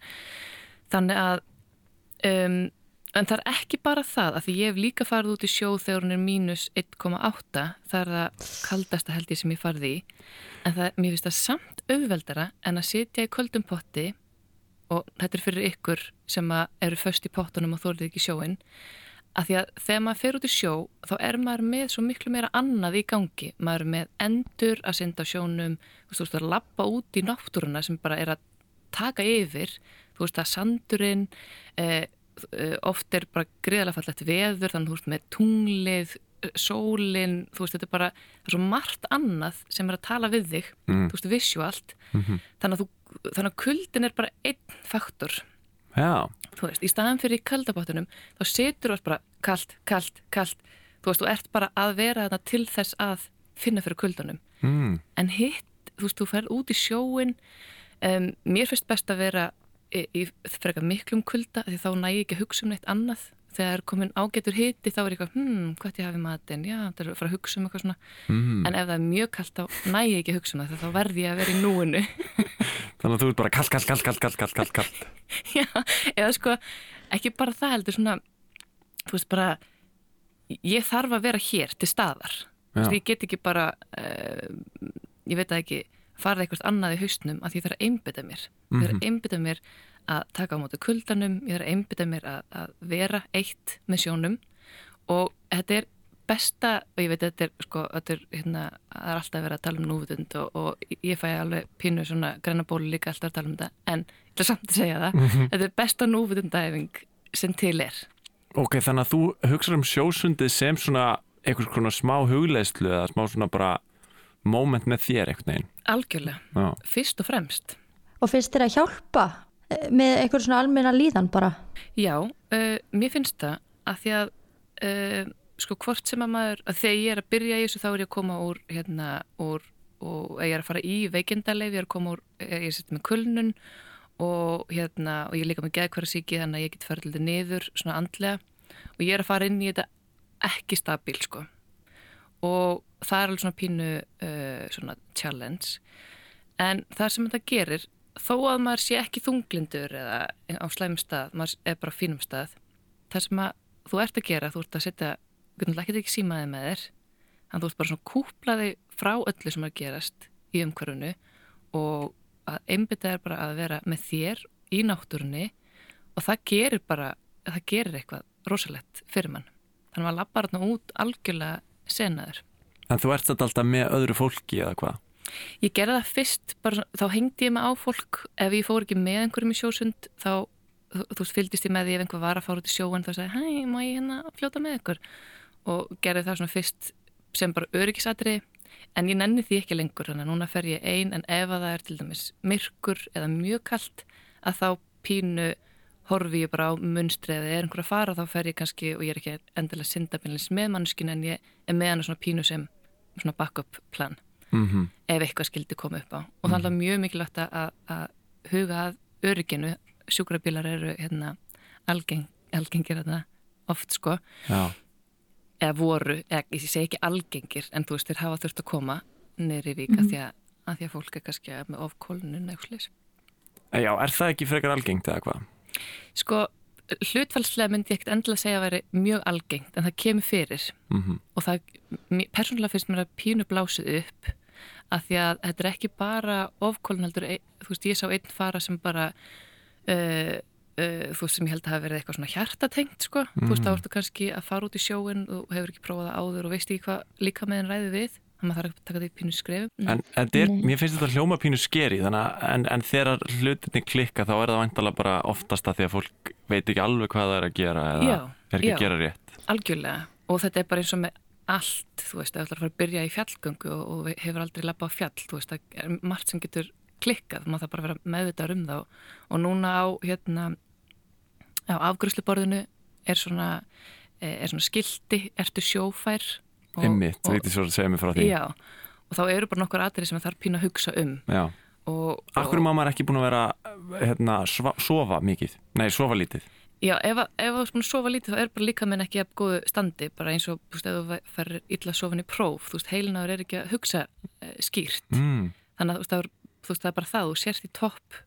Þannig að, um, en það er ekki bara það, að því ég hef líka farið út í sjó þegar hún er mínus 1,8, það er það kaldasta held ég sem ég farið í, en það, mér finnst það samt auðveldara en að sitja í köldum potti og þetta er fyrir ykkur sem eru föst í pottunum og þórið ekki sjóin, að því að þegar maður fer út í sjó þá er maður með svo miklu meira annað í gangi. Maður er með endur að synda sjónum þú veist, að lappa út í náttúruna sem bara er að taka yfir. Þú veist að sandurinn eh, eh, oft er bara greiðlega fallegt veður þannig þú veist með tunglið eh, sólin, þú veist þetta er bara er svo margt annað sem er að tala við þig. Mm. þú veist visuált þannig, að þú, þannig að kuldin er bara einn faktor Já, þú veist, í staðan fyrir í kaldabáttunum þá situr þú bara kalt, kalt, kalt. Þú veist, þú ert bara að vera þarna til þess að finna fyrir kuldunum. Mm. en hitt, þú veist, þú ferð út í sjóin um, mér finnst best að vera í, í frekar miklum kulda því þá næ ég ekki að hugsa um neitt annað þegar er komin ágætur hitti þá er ég eitthvað, hmm, hvað ég hafi matinn já, það er að fara að hugsa um eitthvað svona Mm. en ef það er mjög kalt þá næ ég ekki að hugsa um það þá verð ég að vera í núinu þannig að þú ert bara kall, kall, kall, kall, kall, kall, kall. Já, eða sko, ekki bara það heldur svona, þú veist bara, ég þarf að vera hér til staðar. Veist, ég get ekki bara, uh, ég veit að ekki, farið eitthvað annað í haustnum að ég þarf að einbytta mér. Ég þarf að að taka á móti kuldanum, ég þarf að einbytta mér að, að vera eitt með sjónum. Og þetta er besta, og ég veit að þetta er sko, þetta er, hérna, það er alltaf verið að tala um núvitund og, og ég fæ alveg pínu svona græna bólu líka alltaf að tala um þetta. En ég ætla samt að segja það þetta er besta núvitundæfing sem til er. Ok, þannig að þú hugsaður um sjósundið sem svona einhvers konar smá hugleislu eða smá svona bara moment með þér einhvern veginn. algjörlega, Já. fyrst og fremst. Og finnst þér að hjálpa með einhver svona almenna líðan bara? Já, uh, mér finnst það að því að uh, sko hvort sem að maður, að þegar ég er að byrja í þessu þá er ég að koma úr hérna úr, og ég er að fara í veikindaleif ég er að koma úr, eh, ég sitt með kulnun og hérna og ég er líka með geðkværa þannig að ég get farið til niður svona andlega. Og ég er að fara inn í þetta ekki stabíl sko. Og það er alveg svona pínu uh, svona challenge. En það sem þetta gerir þó að maður sé ekki þunglindur eða á slæmum stað, maður er bara á fínum stað það sem að þú ert að gera þú ert að setja, ert ekki ekki símaði með þér þannig þú ert bara svona kúplaði frá öllu sem að gerast í umhverfunu og að einbytta er bara að vera með þér í náttúrunni og það gerir bara, það gerir eitthvað rosalegt fyrir mann þannig að maður lappar þarna út algjörlega senaður En þú ert þetta alltaf með öðru fólki eða hvað? Ég gerði það fyrst, bara, þá hengdi ég mig á fólk. Ef ég fór ekki með einhverjum í sjósund þá, þú veist, fylgdist ég með því ef einhver var að fara út í sjóin þá sagði, hæ, má ég hérna fljóta með ykkur? Og gerði það svona fyrst sem bara öryggisatri en ég nenni því ekki lengur þannig að núna fer ég ein en ef að það er til dæmis myrkur eða mjög kalt að þá pínu horfi ég bara á munstri eða er einhver að fara þá fer ég kannski og ég er ekki endilega syndabinlins með mannskinu en ég er með hana svona pínu sem svona backup plan Mhm. ef eitthvað skildi koma upp á. Og það er alltaf mjög mikilvægt að, að huga að örygginu. Sjúkrabílar eru hérna algeng, algengir hérna oft sko. Já, eða voru, eða ég segi ekki algengir en þú veist þeir hafa þurft að koma neyri vík að, því að, að því að fólk er kannski með ofkólunum eða slis Eh, Já, er það ekki frekar algengt eða hvað? sko hlutfælslega myndi ég ekkert endilega segja að væri mjög algengt en það kemur fyrir. Mm og það, persónulega finnst mér að pínu blásið upp að því að þetta er ekki bara ofkólun heldur, ein- þú veist, ég sá einn fara sem bara uh, uh, þú veist, sem ég held að hafa verið eitthvað svona hjartatengt, sko, þú veist, þá ertu kannski að fara út í sjóin og hefur ekki prófað það áður og veist ekki hvað líka meðin ræði við. Þannig að maður þarf að taka því pínu skrefum. En, en er, mér finnst þetta hljóma pínu skeri þannig að en, en þegar hlutinni klikka þá er það væntalega bara oftast að því að fólk veit ekki alveg hvað það er að gera eða Já, er ekki já. að gera rétt. Algjörlega. Og þetta er bara eins og með allt þú veist, þú ætlar að fara að byrja í fjallgöngu og, og hefur aldrei lappa á fjall þú veist, það er margt sem getur klikkað maður þarf bara að vera meðvitað um þá. Og núna á hérna á afgrúsluborðinu er svona eh, er svona skilti, ertu sjófær og, Einmitt, og, veitir svo að segja mig frá því. Já, og þá eru bara nokkur atrið sem þarf pínu að hugsa um. Já. og, Akkur má maður ekki búin að vera hérna, sofa mikið? Nei, sofa lítið Já, ef, að- þú að sofa lítið þá er bara líka minn ekki að góðu standi bara eins og, þú veist, ef þú fer illa sofin í próf, þú veist, heilinaður er ekki að hugsa uh, skýrt, mm. þannig að þú veist, það er, þú bara það, þú sérst í topp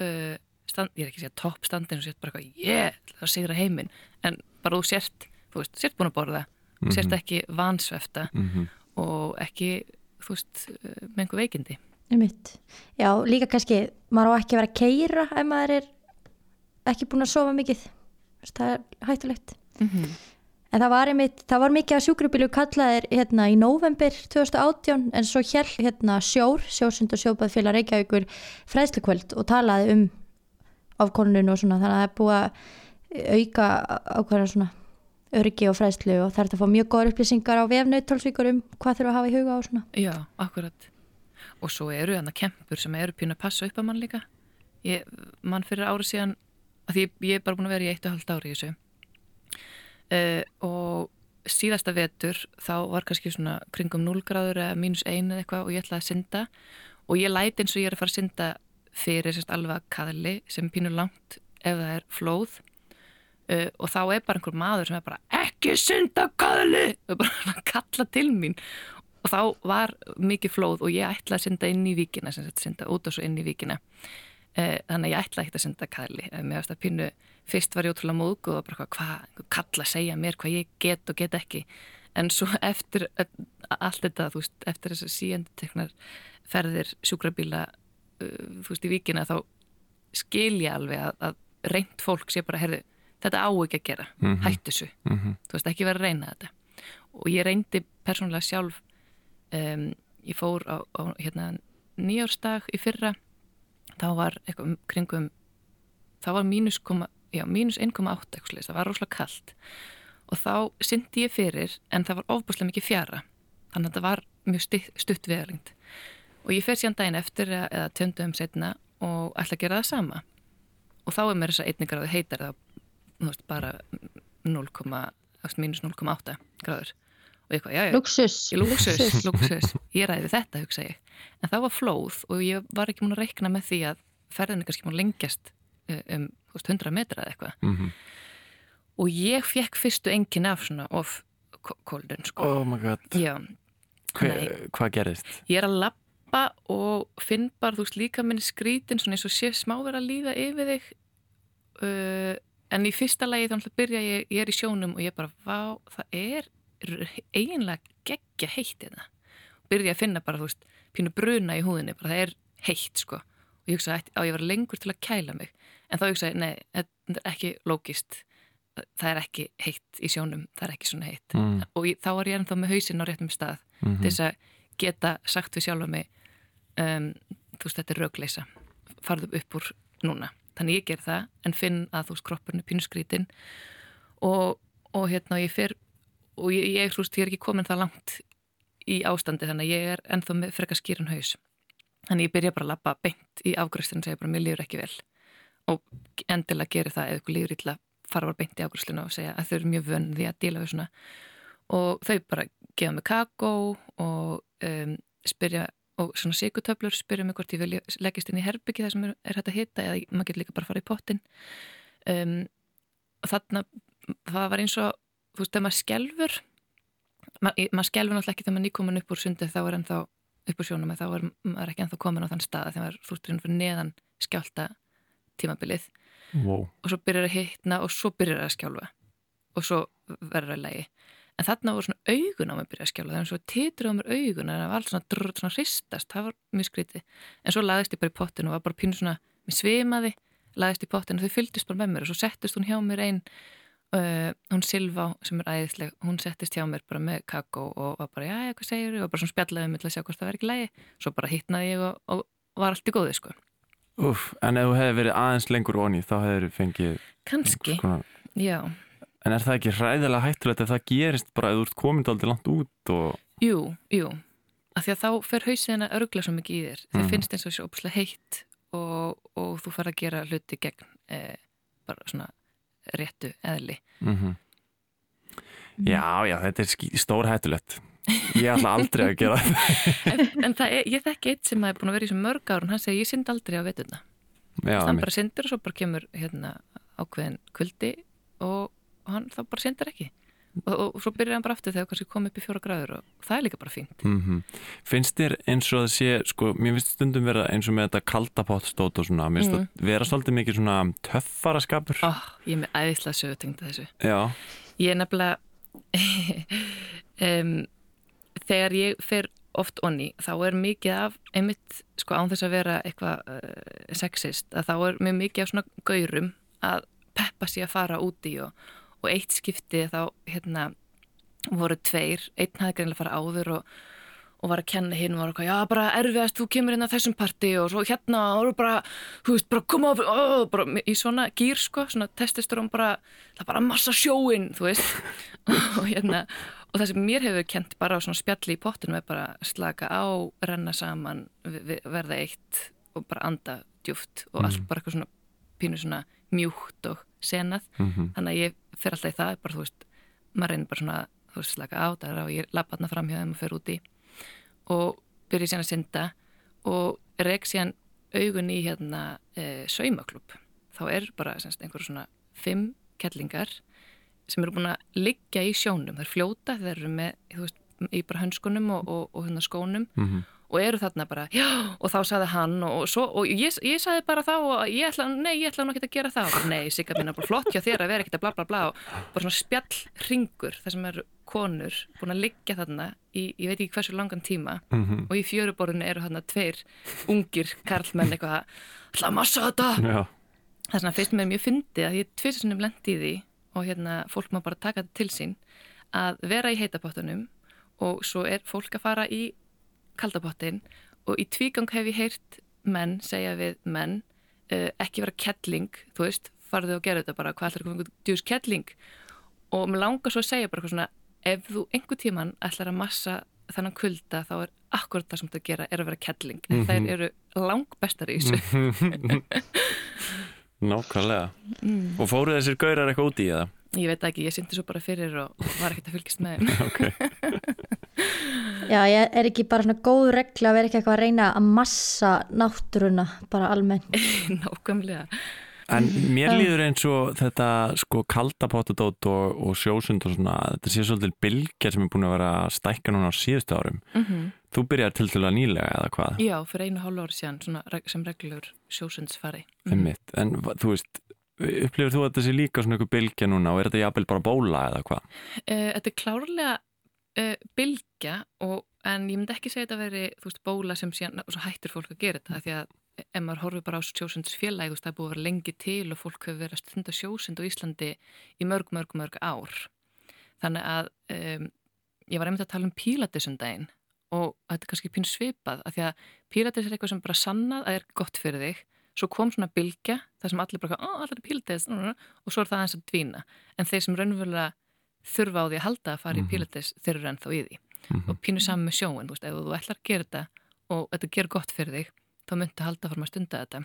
uh, stand, ég er ekki að segja topp standin og sért bara eitthvað, yeah, það er sigra heiminn en bara þú sért, þú veist, sért búin að borða þú sért ekki vansvefta Mhm. og ekki, þú veist uh, með einhver veikindi Einmitt. Já, líka kannski, maður á ekki að vera að keira ef maður er ekki búin að sofa mikið. Það er hættulegt. En það var, einmitt, það var mikið að sjúkrubílu kallaðir hérna í november 2018 en svo hér hérna sjór, sjórsund og sjóbað félag Reykjavíkur fræðslukvöld og talaði um afkonunum og svona þannig að það er búið að auka ákveðna svona öryggi og fræðslu og það er að fá mjög góður upplýsingar á vefnautólsvíkur um hvað þurfa að hafa í huga og svona. Já, akkurat. Og svo eru þannig kempur sem eru pínu að passa upp að mann líka. Ég, mann fyrir ári síðan, að því ég, er bara búin að vera í eitt og halvt ári í þessu. Uh, og síðasta vetur þá var kannski svona kringum 0 gráður eða mínus 1 eða eitthvað og ég ætlaði að synda. Og ég læti eins og ég er að fara að synda fyrir sérst alveg að kaðli sem er pínu langt ef það er flóð. Uh, og þá er bara einhver maður sem er bara ekki synda kaðli! og bara kalla til mín. Og þá var mikið flóð og ég ætlaði að synda inn í víkina sem sagt synda út og svo inn í víkina. uh, þannig að ég ætlaði ekki að synda kaðli uh, mér varst að pínu, fyrst var ég ótrúlega móðg og bara hvað, kalla segja mér hvað ég get og get ekki? En svo eftir öll- allt þetta veist, eftir þess að síðan teknar ferðir sjúkrabíla þú veist í víkina þá skil ég alveg að, að reynd fólk sé bara, herðu, þetta á ekki að gera. Hættu þessu, Mhm. þú veist ekki vera að reyna þetta. Og ég reyndi persónulega sjálf um, ég fór á, á hérna, nýjárstag í fyrra þá var eitthvað um kringum þá var mínus, koma, já, mínus 1,8 eitthvað svoleiðis, það var rosalega kalt. Og þá syndi ég fyrir en það var ofbúslega mikið fjara þannig að þetta var mjög stutt, stutt vegalengt og ég fer síðan daginn eftir eða, töndum setna og ætla að gera það sama. Og þá er mér þess að einni gráðu heitar það þú veist, bara 0, þú veist, mínus 0,8 gráður og ég hvað, já, já, Luxus. Lúksus, lúksus, ég ræði þetta, hugsa ég. En það var flóð og ég var ekki múin að reikna með því að ferðin er kannski múin að lengjast eh, um veist, 100 metra eða eitthvað. Mhm. Og ég fekk fyrstu engin af svona of kóldun, sko. Oh my god Já, Hver. Hvað gerist? ég er að lappa og finn bara, þú veist, líka minni skrítin svona eins og sé smá vera að líða yfir þig. Uh, en í fyrsta þannig að byrja ég, ég er í sjónum og ég bara, vá, það er eiginlega geggja heitt hérna. Byrja að finna bara, þú veist, pínu bruna í húðinni, bara það er heitt, sko. Og ég hugsaði, á ég var lengur til að kæla mig. En þá hugsaði, nei, þetta er ekki lógist. Það er ekki heitt í sjónum, það er ekki svona heitt. Mm. Og ég, þá var ég ennþá með hausinn á réttum stað Mhm. til þess að geta sagt við sjálfa mig um, þú veist, þetta er rögleisa farðu upp úr núna þannig ég ger það, en finn að þú veist kroppurinn er pínuskrítin og, og hérna ég fer og ég, ég, veist, ég er ekki komin það langt í ástandi þannig að ég er ennþá með frekar skýrun haus. Þannig ég byrja bara að lappa beint í afgröstlinu og segja bara mér líður ekki vel. Og endilega geri það ef ykkur líður illa fara bara beint í afgröstlinu og segja að þau eru mjög vönn því að díla við svona. Og þau bara gefa mig kakó og um, spyrja og svona sigutöflur spyrja mig hvort ég vilja leggist inn í herbyggi þar sem er, er hægt að hita eða maður getur líka bara að fara í pottin um, og þarna það var eins og, þú veist, þegar maður skelfur ma maður skelfur náttúrulega ekki þegar maður nýkomin upp úr sundið þá er ennþá upp úr sjónum þá er maður ekki ennþá komin á þann stað þegar maður þú veist, fyrir neðan skjálta tímabilið. Wow. og svo byrjar að hitna og svo byrjar að skjálfa. Og svo verður að lægi. En þarna voru svona augun á mig að byrja að skjálfa. Þannig að svo titur á mér augun en það var alls svona, drr, svona hristast, það var mjög skrítið. En svo lagðist ég bara í pottinu og var bara pínu svona mér svimaði, lagðist í pottinu og þau fylgdist bara með mér og svo settist hún hjá mér einn uh, hún Silva sem er æðisleg, hún settist hjá mér bara með kakó og var bara, já, hvað segir þú og bara svona spjallaði mig til að sjá hvort það verði ekki lægi svo bara hittnaði ég og, og var allt í góði sko. Úf, en ef þú hefði verið aðeins lengur onni þá hefur þú fengið kannski, konar- já En er það ekki hræðilega hættulegt ef það gerist bara að þú ert komin aldrei langt út og Jú, jú, af því að þá fer hausinn að örgla svo mikið í þér. Þið Mhm. finnst eins og þessu ópslega heitt og, og þú fara að gera hluti gegn eh, bara svona réttu eðli. mm Já, já, þetta er skí- stór hættulegt Ég ætla aldrei að gera það En, en það er, ég þekki eitt sem er búin að vera í þessum mörg árun, hann segir ég synd aldrei á veturna. Já, hann bara syndir og svo bara kemur hérna, ákveðin og, og hann þá bara syndir ekki. Og, og, svo byrjar hann bara aftur þegar kannski kom upp í fjóra gráður og það er líka bara fínt. Mm Finnst þér eins og það sé, sko, mér finnst stundum vera eins og með þetta kaldapotstót og svona, mér finnst Mhm. það vera svolítið mikið svona töffara skapur. Ó, ég er með æðislega sögutengd þessu. Já, Ég er nefnilega um, þegar ég fer oft onni þá er mikið af einmitt sko án þess að vera eitthvað uh, sexist að þá er mjög mikið af svona gaurum að peppa sér að fara úti og, og eitt skipti þá hérna voru tveir, einn hafði greinlega fara áður og, og var að kenna hinn og var eitthvað, já bara erfiðast, þú kemur inn að þessum parti og svo hérna og bara, þú veist, bara koma á, ó, bara í svona gýr sko, svona testistur bara, það er bara massa sjóin, þú veist. Og hérna, og það sem mér hefur kent bara á svona spjalli í pottunum er bara slaka á, renna saman verða eitt og bara anda djúft og allt bara eitthvað svona pínu svona mjúkt og senað Mhm. þannig að ég fer alltaf í það bara veist, maður reynir bara svona þú veist, slaka á, það á, ég lappa þarna fram hjá þeim og fer úti og byrja síðan að synda og rek síðan augun í hérna e, saumaklub þá er bara semst, einhver svona fimm kettlingar sem eru búin að liggja í sjónum þeir fljóta, þeir eru með veist, í bara hönskunum og, og, og hérna skónum Mhm. Og eru þarna bara, já, og þá saði hann og, svo, og ég, ég saði bara þá og ég ætla, nei, ég ætla nú ekki að gera það. Og nei, sigga mín er bara flott hjá þér að vera ekkert að bla bla bla. Og bara svona spjall ringur þar sem eru konur búin að liggja þarna í, ég veit ekki hversu langan tíma Mhm. og í fjöruborðinu eru þarna tveir ungir karlmenn eitthvað ætla massa þetta. Já, þess vegna finnst mér mjög fyndið að ég tvisar sinnum lendi í því og hérna fólk má bara taka þetta til sín að vera í heitapottunum og svo er fólk að fara í kaldapottin og í tvígang hef ég heyrt menn segja við menn uh, ekki vera kettling, þú veist farðu og gera þetta bara, hvað ætlar að koma djús kettling og mér langar svo að segja bara eitthvað svona, ef þú einhver tíman ætlar að massa þennan kulda þá er akkurat það sem þetta gera er að vera kettling mm Mhm. þær eru langbestar í þessu nákvæmlega. Mm. Og fóruð þessir gaurar eitthvað út í það? Ég veit ekki, ég syndi svo bara fyrir og var ekkert að fylgjast með þeim. Já, ég er ekki bara svona góð regla að vera ekki eitthvað að reyna að massa náttúruna bara almennt. Nákvæmlega. En mér líður eins og þetta sko kaldapottadót og, og sjósund og svona, þetta sé svolítið bylgja sem er búin að vera að stækka núna á síðustu árum. Mm Þú byrjar til til að nýlega eða hvað? Já, fyrir einu hálf ári síðan svona, sem reglur sjósundsfari. Einmitt. En va- þú veist, upplifir þú að þetta sé líka svona ykkur bylgja núna og er þetta jafnvel bara bóla eða hvað? Uh, þetta er klárlega uh, bylgja og, en ég myndi ekki segja þetta að veri veist, bóla sem síðan, og svo hættir fólk að gera þetta því að ef maður horfir bara á sjósundsfélagi það er búið að vera lengi til og fólk hefur verið að stunda sjósund á Íslandi í mörg, mörg, mörg ár. Þannig að um, ég var einmitt að tala um pílatisundaginn og þetta er kannski pínu svipað af því að pílatis er eitthvað sem bara sannað að er gott fyrir þig svo kom svona bylgja þar sem allir bara, ó, allir er pílatis og svo er það aðeins að dvína en þeir sem raunverulega þurfa á því að halda að fara Mhm. í pílatis þeir eru ennþá í því. Og pínu saman með sjóin, þú veist, ef þú ætlar að gera þetta og þetta gerur gott fyrir þig þá myndu halda fór maður stunda þetta.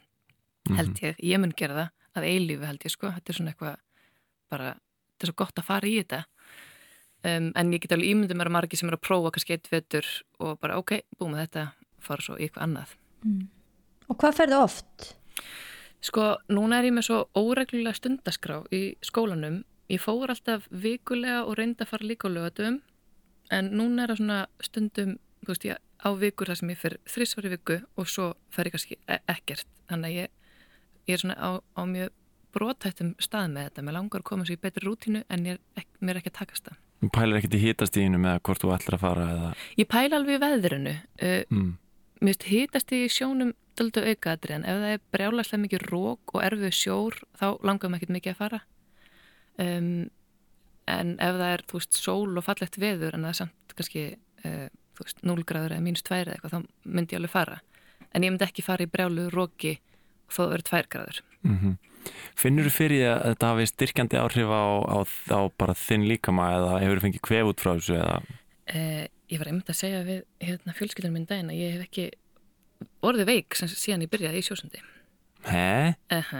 Held ég, ég mun gera það að eilífi held ég sko, þetta er svona eitthvað bara, þetta er svo gott að fara í þetta. Um, en ég get alveg ímyndið mér að margir sem eru að prófa kannski eitt vetur og bara ok, búum með þetta fara svo í eitthvað annað. Og hvað ferðu oft? Sko, núna er ég með svo óreglulega stundaskrá í skólanum. Ég fór alltaf vikulega og reyndi að fara líka á lögatum, en núna er það svona stundum, veist, ég á vikur þar sem ég fer þrísvar í viku og svo fer ég kannski e ekkert. Þannig að ég, ég er svona á, á mjög brotættum stað með þetta. Mér langar að koma svo í betri rútínu en ég, er ek, mér er ekki að takast það. Þú pælir ekkert í hitastíðinu með hvort þú ætlar að fara eða Ég pæla alveg í veðrinu. Uh, mm. mér finnst hitast í sjónum döldu aukaðri en ef það er brjálæslega mikið rók og erfið sjór þá langar maður ekkert mikið að fara um, en ef það er þú veist sól og fallegt veður en það er samt kannski uh, þú veist 0 gráður eða mínus 2 eða eitthvað þá myndi ég alveg fara. En ég myndi ekki fara í brjálu róki þó það verður 2 gráður. Mm Finnur þú fyrir því að þetta hafi styrkjandi áhrif á, á, á bara þinn líkama eða hefur fengið kvef út frá þessu eða? Uh, ég var einmitt að segja við hérna, fjölskyldunum minn daginn að ég hef ekki orðið veik sem síðan ég byrjaði í sjósundi Hæ? uh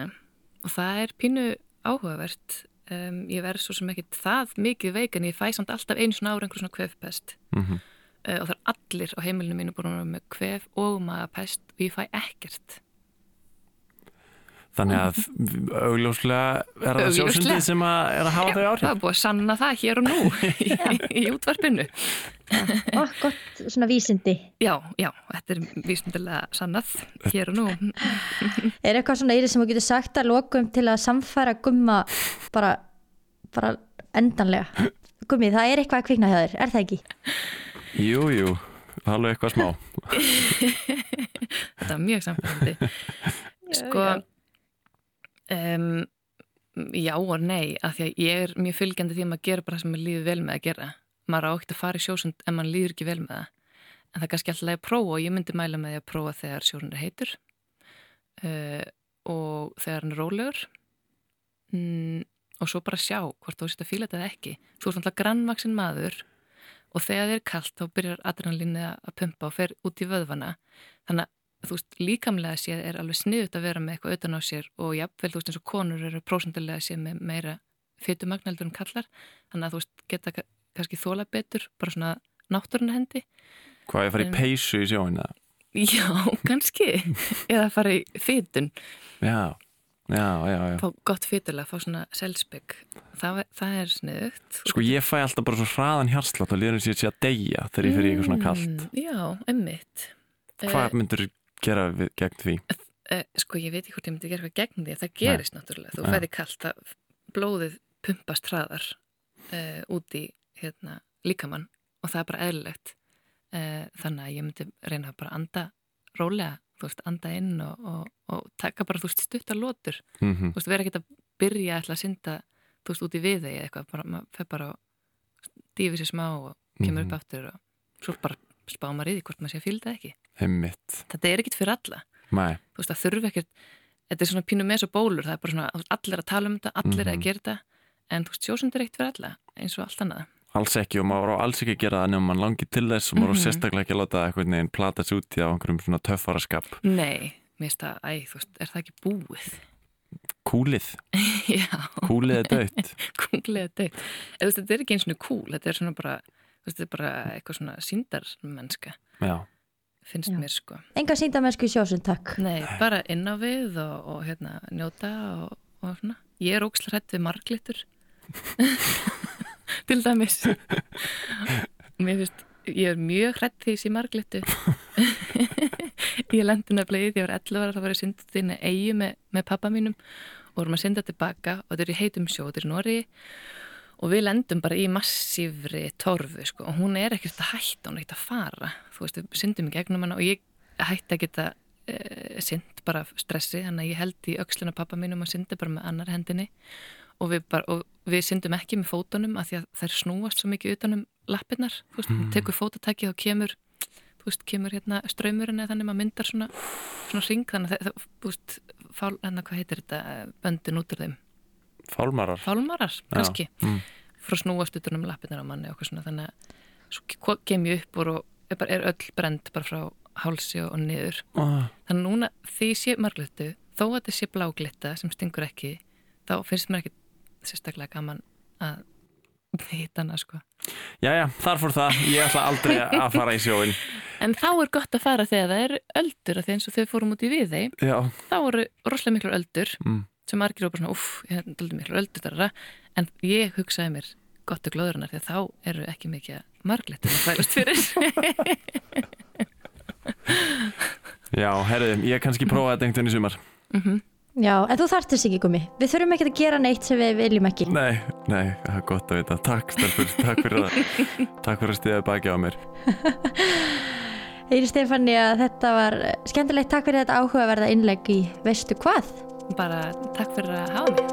og það er pínu áhugavert um, ég verð svo sem ekki það mikið veik en ég fæ samt alltaf einu svona ára einhver svona kvefpest. Mm uh, og það er allir á heimilinu mínu búin að vera með kvef og magapest og ég fæ ekkert Þannig að augljóslega er það sjósundið sem að er að hafa þau það áhrif. er búið að sanna það hér og nú í, í útvarpinu. Ó, gott svona vísindi. já, já, þetta er vísindilega sannað hér og nú. Er eitthvað svona yfir sem þú getur sagt að lokum til að samfæra gumma bara, bara endanlega? Gummi, það er eitthvað að kvikna hjá þér, er það ekki? Jú, jú, alveg eitthvað smá. Þetta er mjög samfærandi sko um, já og nei af því að ég er mjög fylgjandi því að maður gera bara það sem maður líður vel með að gera. Maður á ekkert að fara í sjósund en maður líður ekki vel með það. En það er kannski alltaf að prófa og ég myndi mæla með því að prófa þegar sjósund er heitur uh, og þegar hann er rólegur. Mm, og svo bara sjá hvort þú sést að fíla þetta eða ekki. Þú ert alltaf grannvaksin maður og þegar þið er kallt þá byrjar adrenalinni að pumpa og fer út í vöðvana. Þannig þú veist líkamlega séð er alveg sniðut að vera með eitthvað utan á sér og jafnvel þú veist eins og konur eru prósendilega séð með meira fytumagnaldur en kallar þannig að þú veist geta ka- kannski þóla betur bara svona náttúruna hendi. Hvað ég fara í Um, peysu í sjóin eða? já, kannski. Eða fara í fytun Já, já, já, já. Fá gott fytulega, fá svona selspegg það, það er sniðugt. Sko ég fæ alltaf bara svo hraðan hjarslátt og líður eins og ég sé að deyja þegar ég í eitthvað svona kalt. Mm, já, emmitt Hvað myndur gera við, gegn því? uh, sko ég veit ekki hvort ég myndi gera eitthvað gegn því það gerist náttúrulega, þú fæði kallt það blóðið pumpast hraðar uh, út í hérna, líkamann og það er bara eðlilegt. Uh, þannig að ég myndi reyna að bara anda rólega, þú veist, anda inn og, og, og taka bara, þú veist, stuttar lótur Mm þú veist, vera ekkert að byrja að synda, þú veist, út í við eða eitthvað, bara, maður fer bara og dýfi sér smá og kemur Mhm. upp aftur og svo bara spá maður í hvort maður sé að fíla það ekki. Heimitt þetta er ekkert fyrir alla. Nei, þú veist, það þurfi ekkert þetta er svona pínu með svo bólur, það er bara svona allir að tala um þetta, allir Mhm. að gera þetta en þú veist, sjósund er ekkert fyrir alla eins og allt annað. Alls ekki og maður á alls ekki að gera það nema mann langi til þess og maður á Mhm. sérstaklega ekki að láta eitthvað neginn plata sig út í á einhverjum svona töffaraskap. Nei, mér finnst það, æ, þú veist, er það ekki búið? Kúlið, já, kúlið er dött kúlið þetta eða þú veist, þetta er ekki eins og kúl, þetta er svona bara þetta er bara eitthvað svona síndarmennska Já, finnst Já. mér sko. Enga síndamennsku í sjósund, takk. nei, bara inn á við og, og hérna, njóta og, og svona. Ég er ókslega hrætt við marglitur. Til dæmis. Mér finnst ég er mjög hrætt því þessi marglitu. Ég lendi nefnilega í því að ég var 11 ára þá var ég syndið inn að eigi með, með pappa mínum og vorum að synda tilbaka og þetta er í heitum sjó, þetta er í Nóri og við lendum bara í massífri torfu sko. Og hún er ekkert að hætta, hún er ekkert að fara. Þú veist, við syndum í gegnum hana og ég hætti að geta uh, synd bara stressi, þannig að ég held í öxluna pappa mínum og syndi bara með annar hendinni. Og við, bara, og við syndum ekki með fótunum af því að þær snúast svo mikið utanum lappirnar, þú veist, mm. tekur fótatæki og kemur, þú veist, kemur hérna ströymurinn eða þannig maður myndar svona svona ring, þannig að þú veist fál, hérna, hvað heitir þetta, böndin út úr þeim fálmarar. Fálmarar, kannski. mm. frá snúast utanum lappirnar á manni og okkur svona, þannig að svo ke- kem ég upp og er, bara, er öll brend bara frá hálsi og, niður. Oh, þannig núna því sé marglötu þó að þetta sé bláglitta sem stingur ekki þá finnst mér ekki sérstaklega gaman að hita hana sko. Jæja, þar fór það, ég ætla aldrei að fara í sjóin en þá er gott að fara þegar það eru öldur því eins og þau fórum út í við þeim Já, þá voru rosalega miklu öldur. Mm. Sem margir voru bara svona, uff, ég hef aldrei miklu öldur þarra, en ég hugsaði mér gott og glóðurinnar því að þá eru ekki mikið marglettur að fælast fyrir. Já, herriði, ég kannski prófa þetta einhvern veginn í sumar. Já, en þú þarft þess ekki gumi Við þurfum ekki að gera neitt sem við viljum ekki. Nei, nei, það er gott að vita. Takk, stelpur, takk fyrir að Takk fyrir að stiða baki á mér. Eiri Stefani að þetta var skemmtilegt. Takk fyrir þetta áhugaverða innlegg í veistu hvað? Bara takk fyrir að hafa mig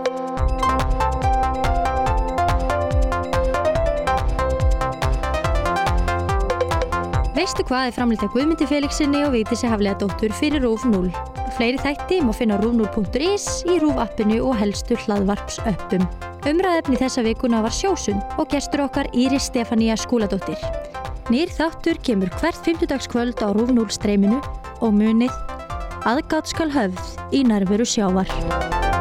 Veistu hvað er framlýtt af Guðmundi Felixinni og Vigdísi Haflega dóttur fyrir RÚF 0. Fleiri þætti má finna á rúf0.is í RÚF appinu og helstu hlaðvarps öppum. Umræðefni þessa vikuna var sjósund og gestur okkar Íris Stefania Skúladóttir. Nýr þáttur kemur hvert fymtudagskvöld á RÚF 0 streyminu og munið aðgátt skal höfð í nærveru sjávar.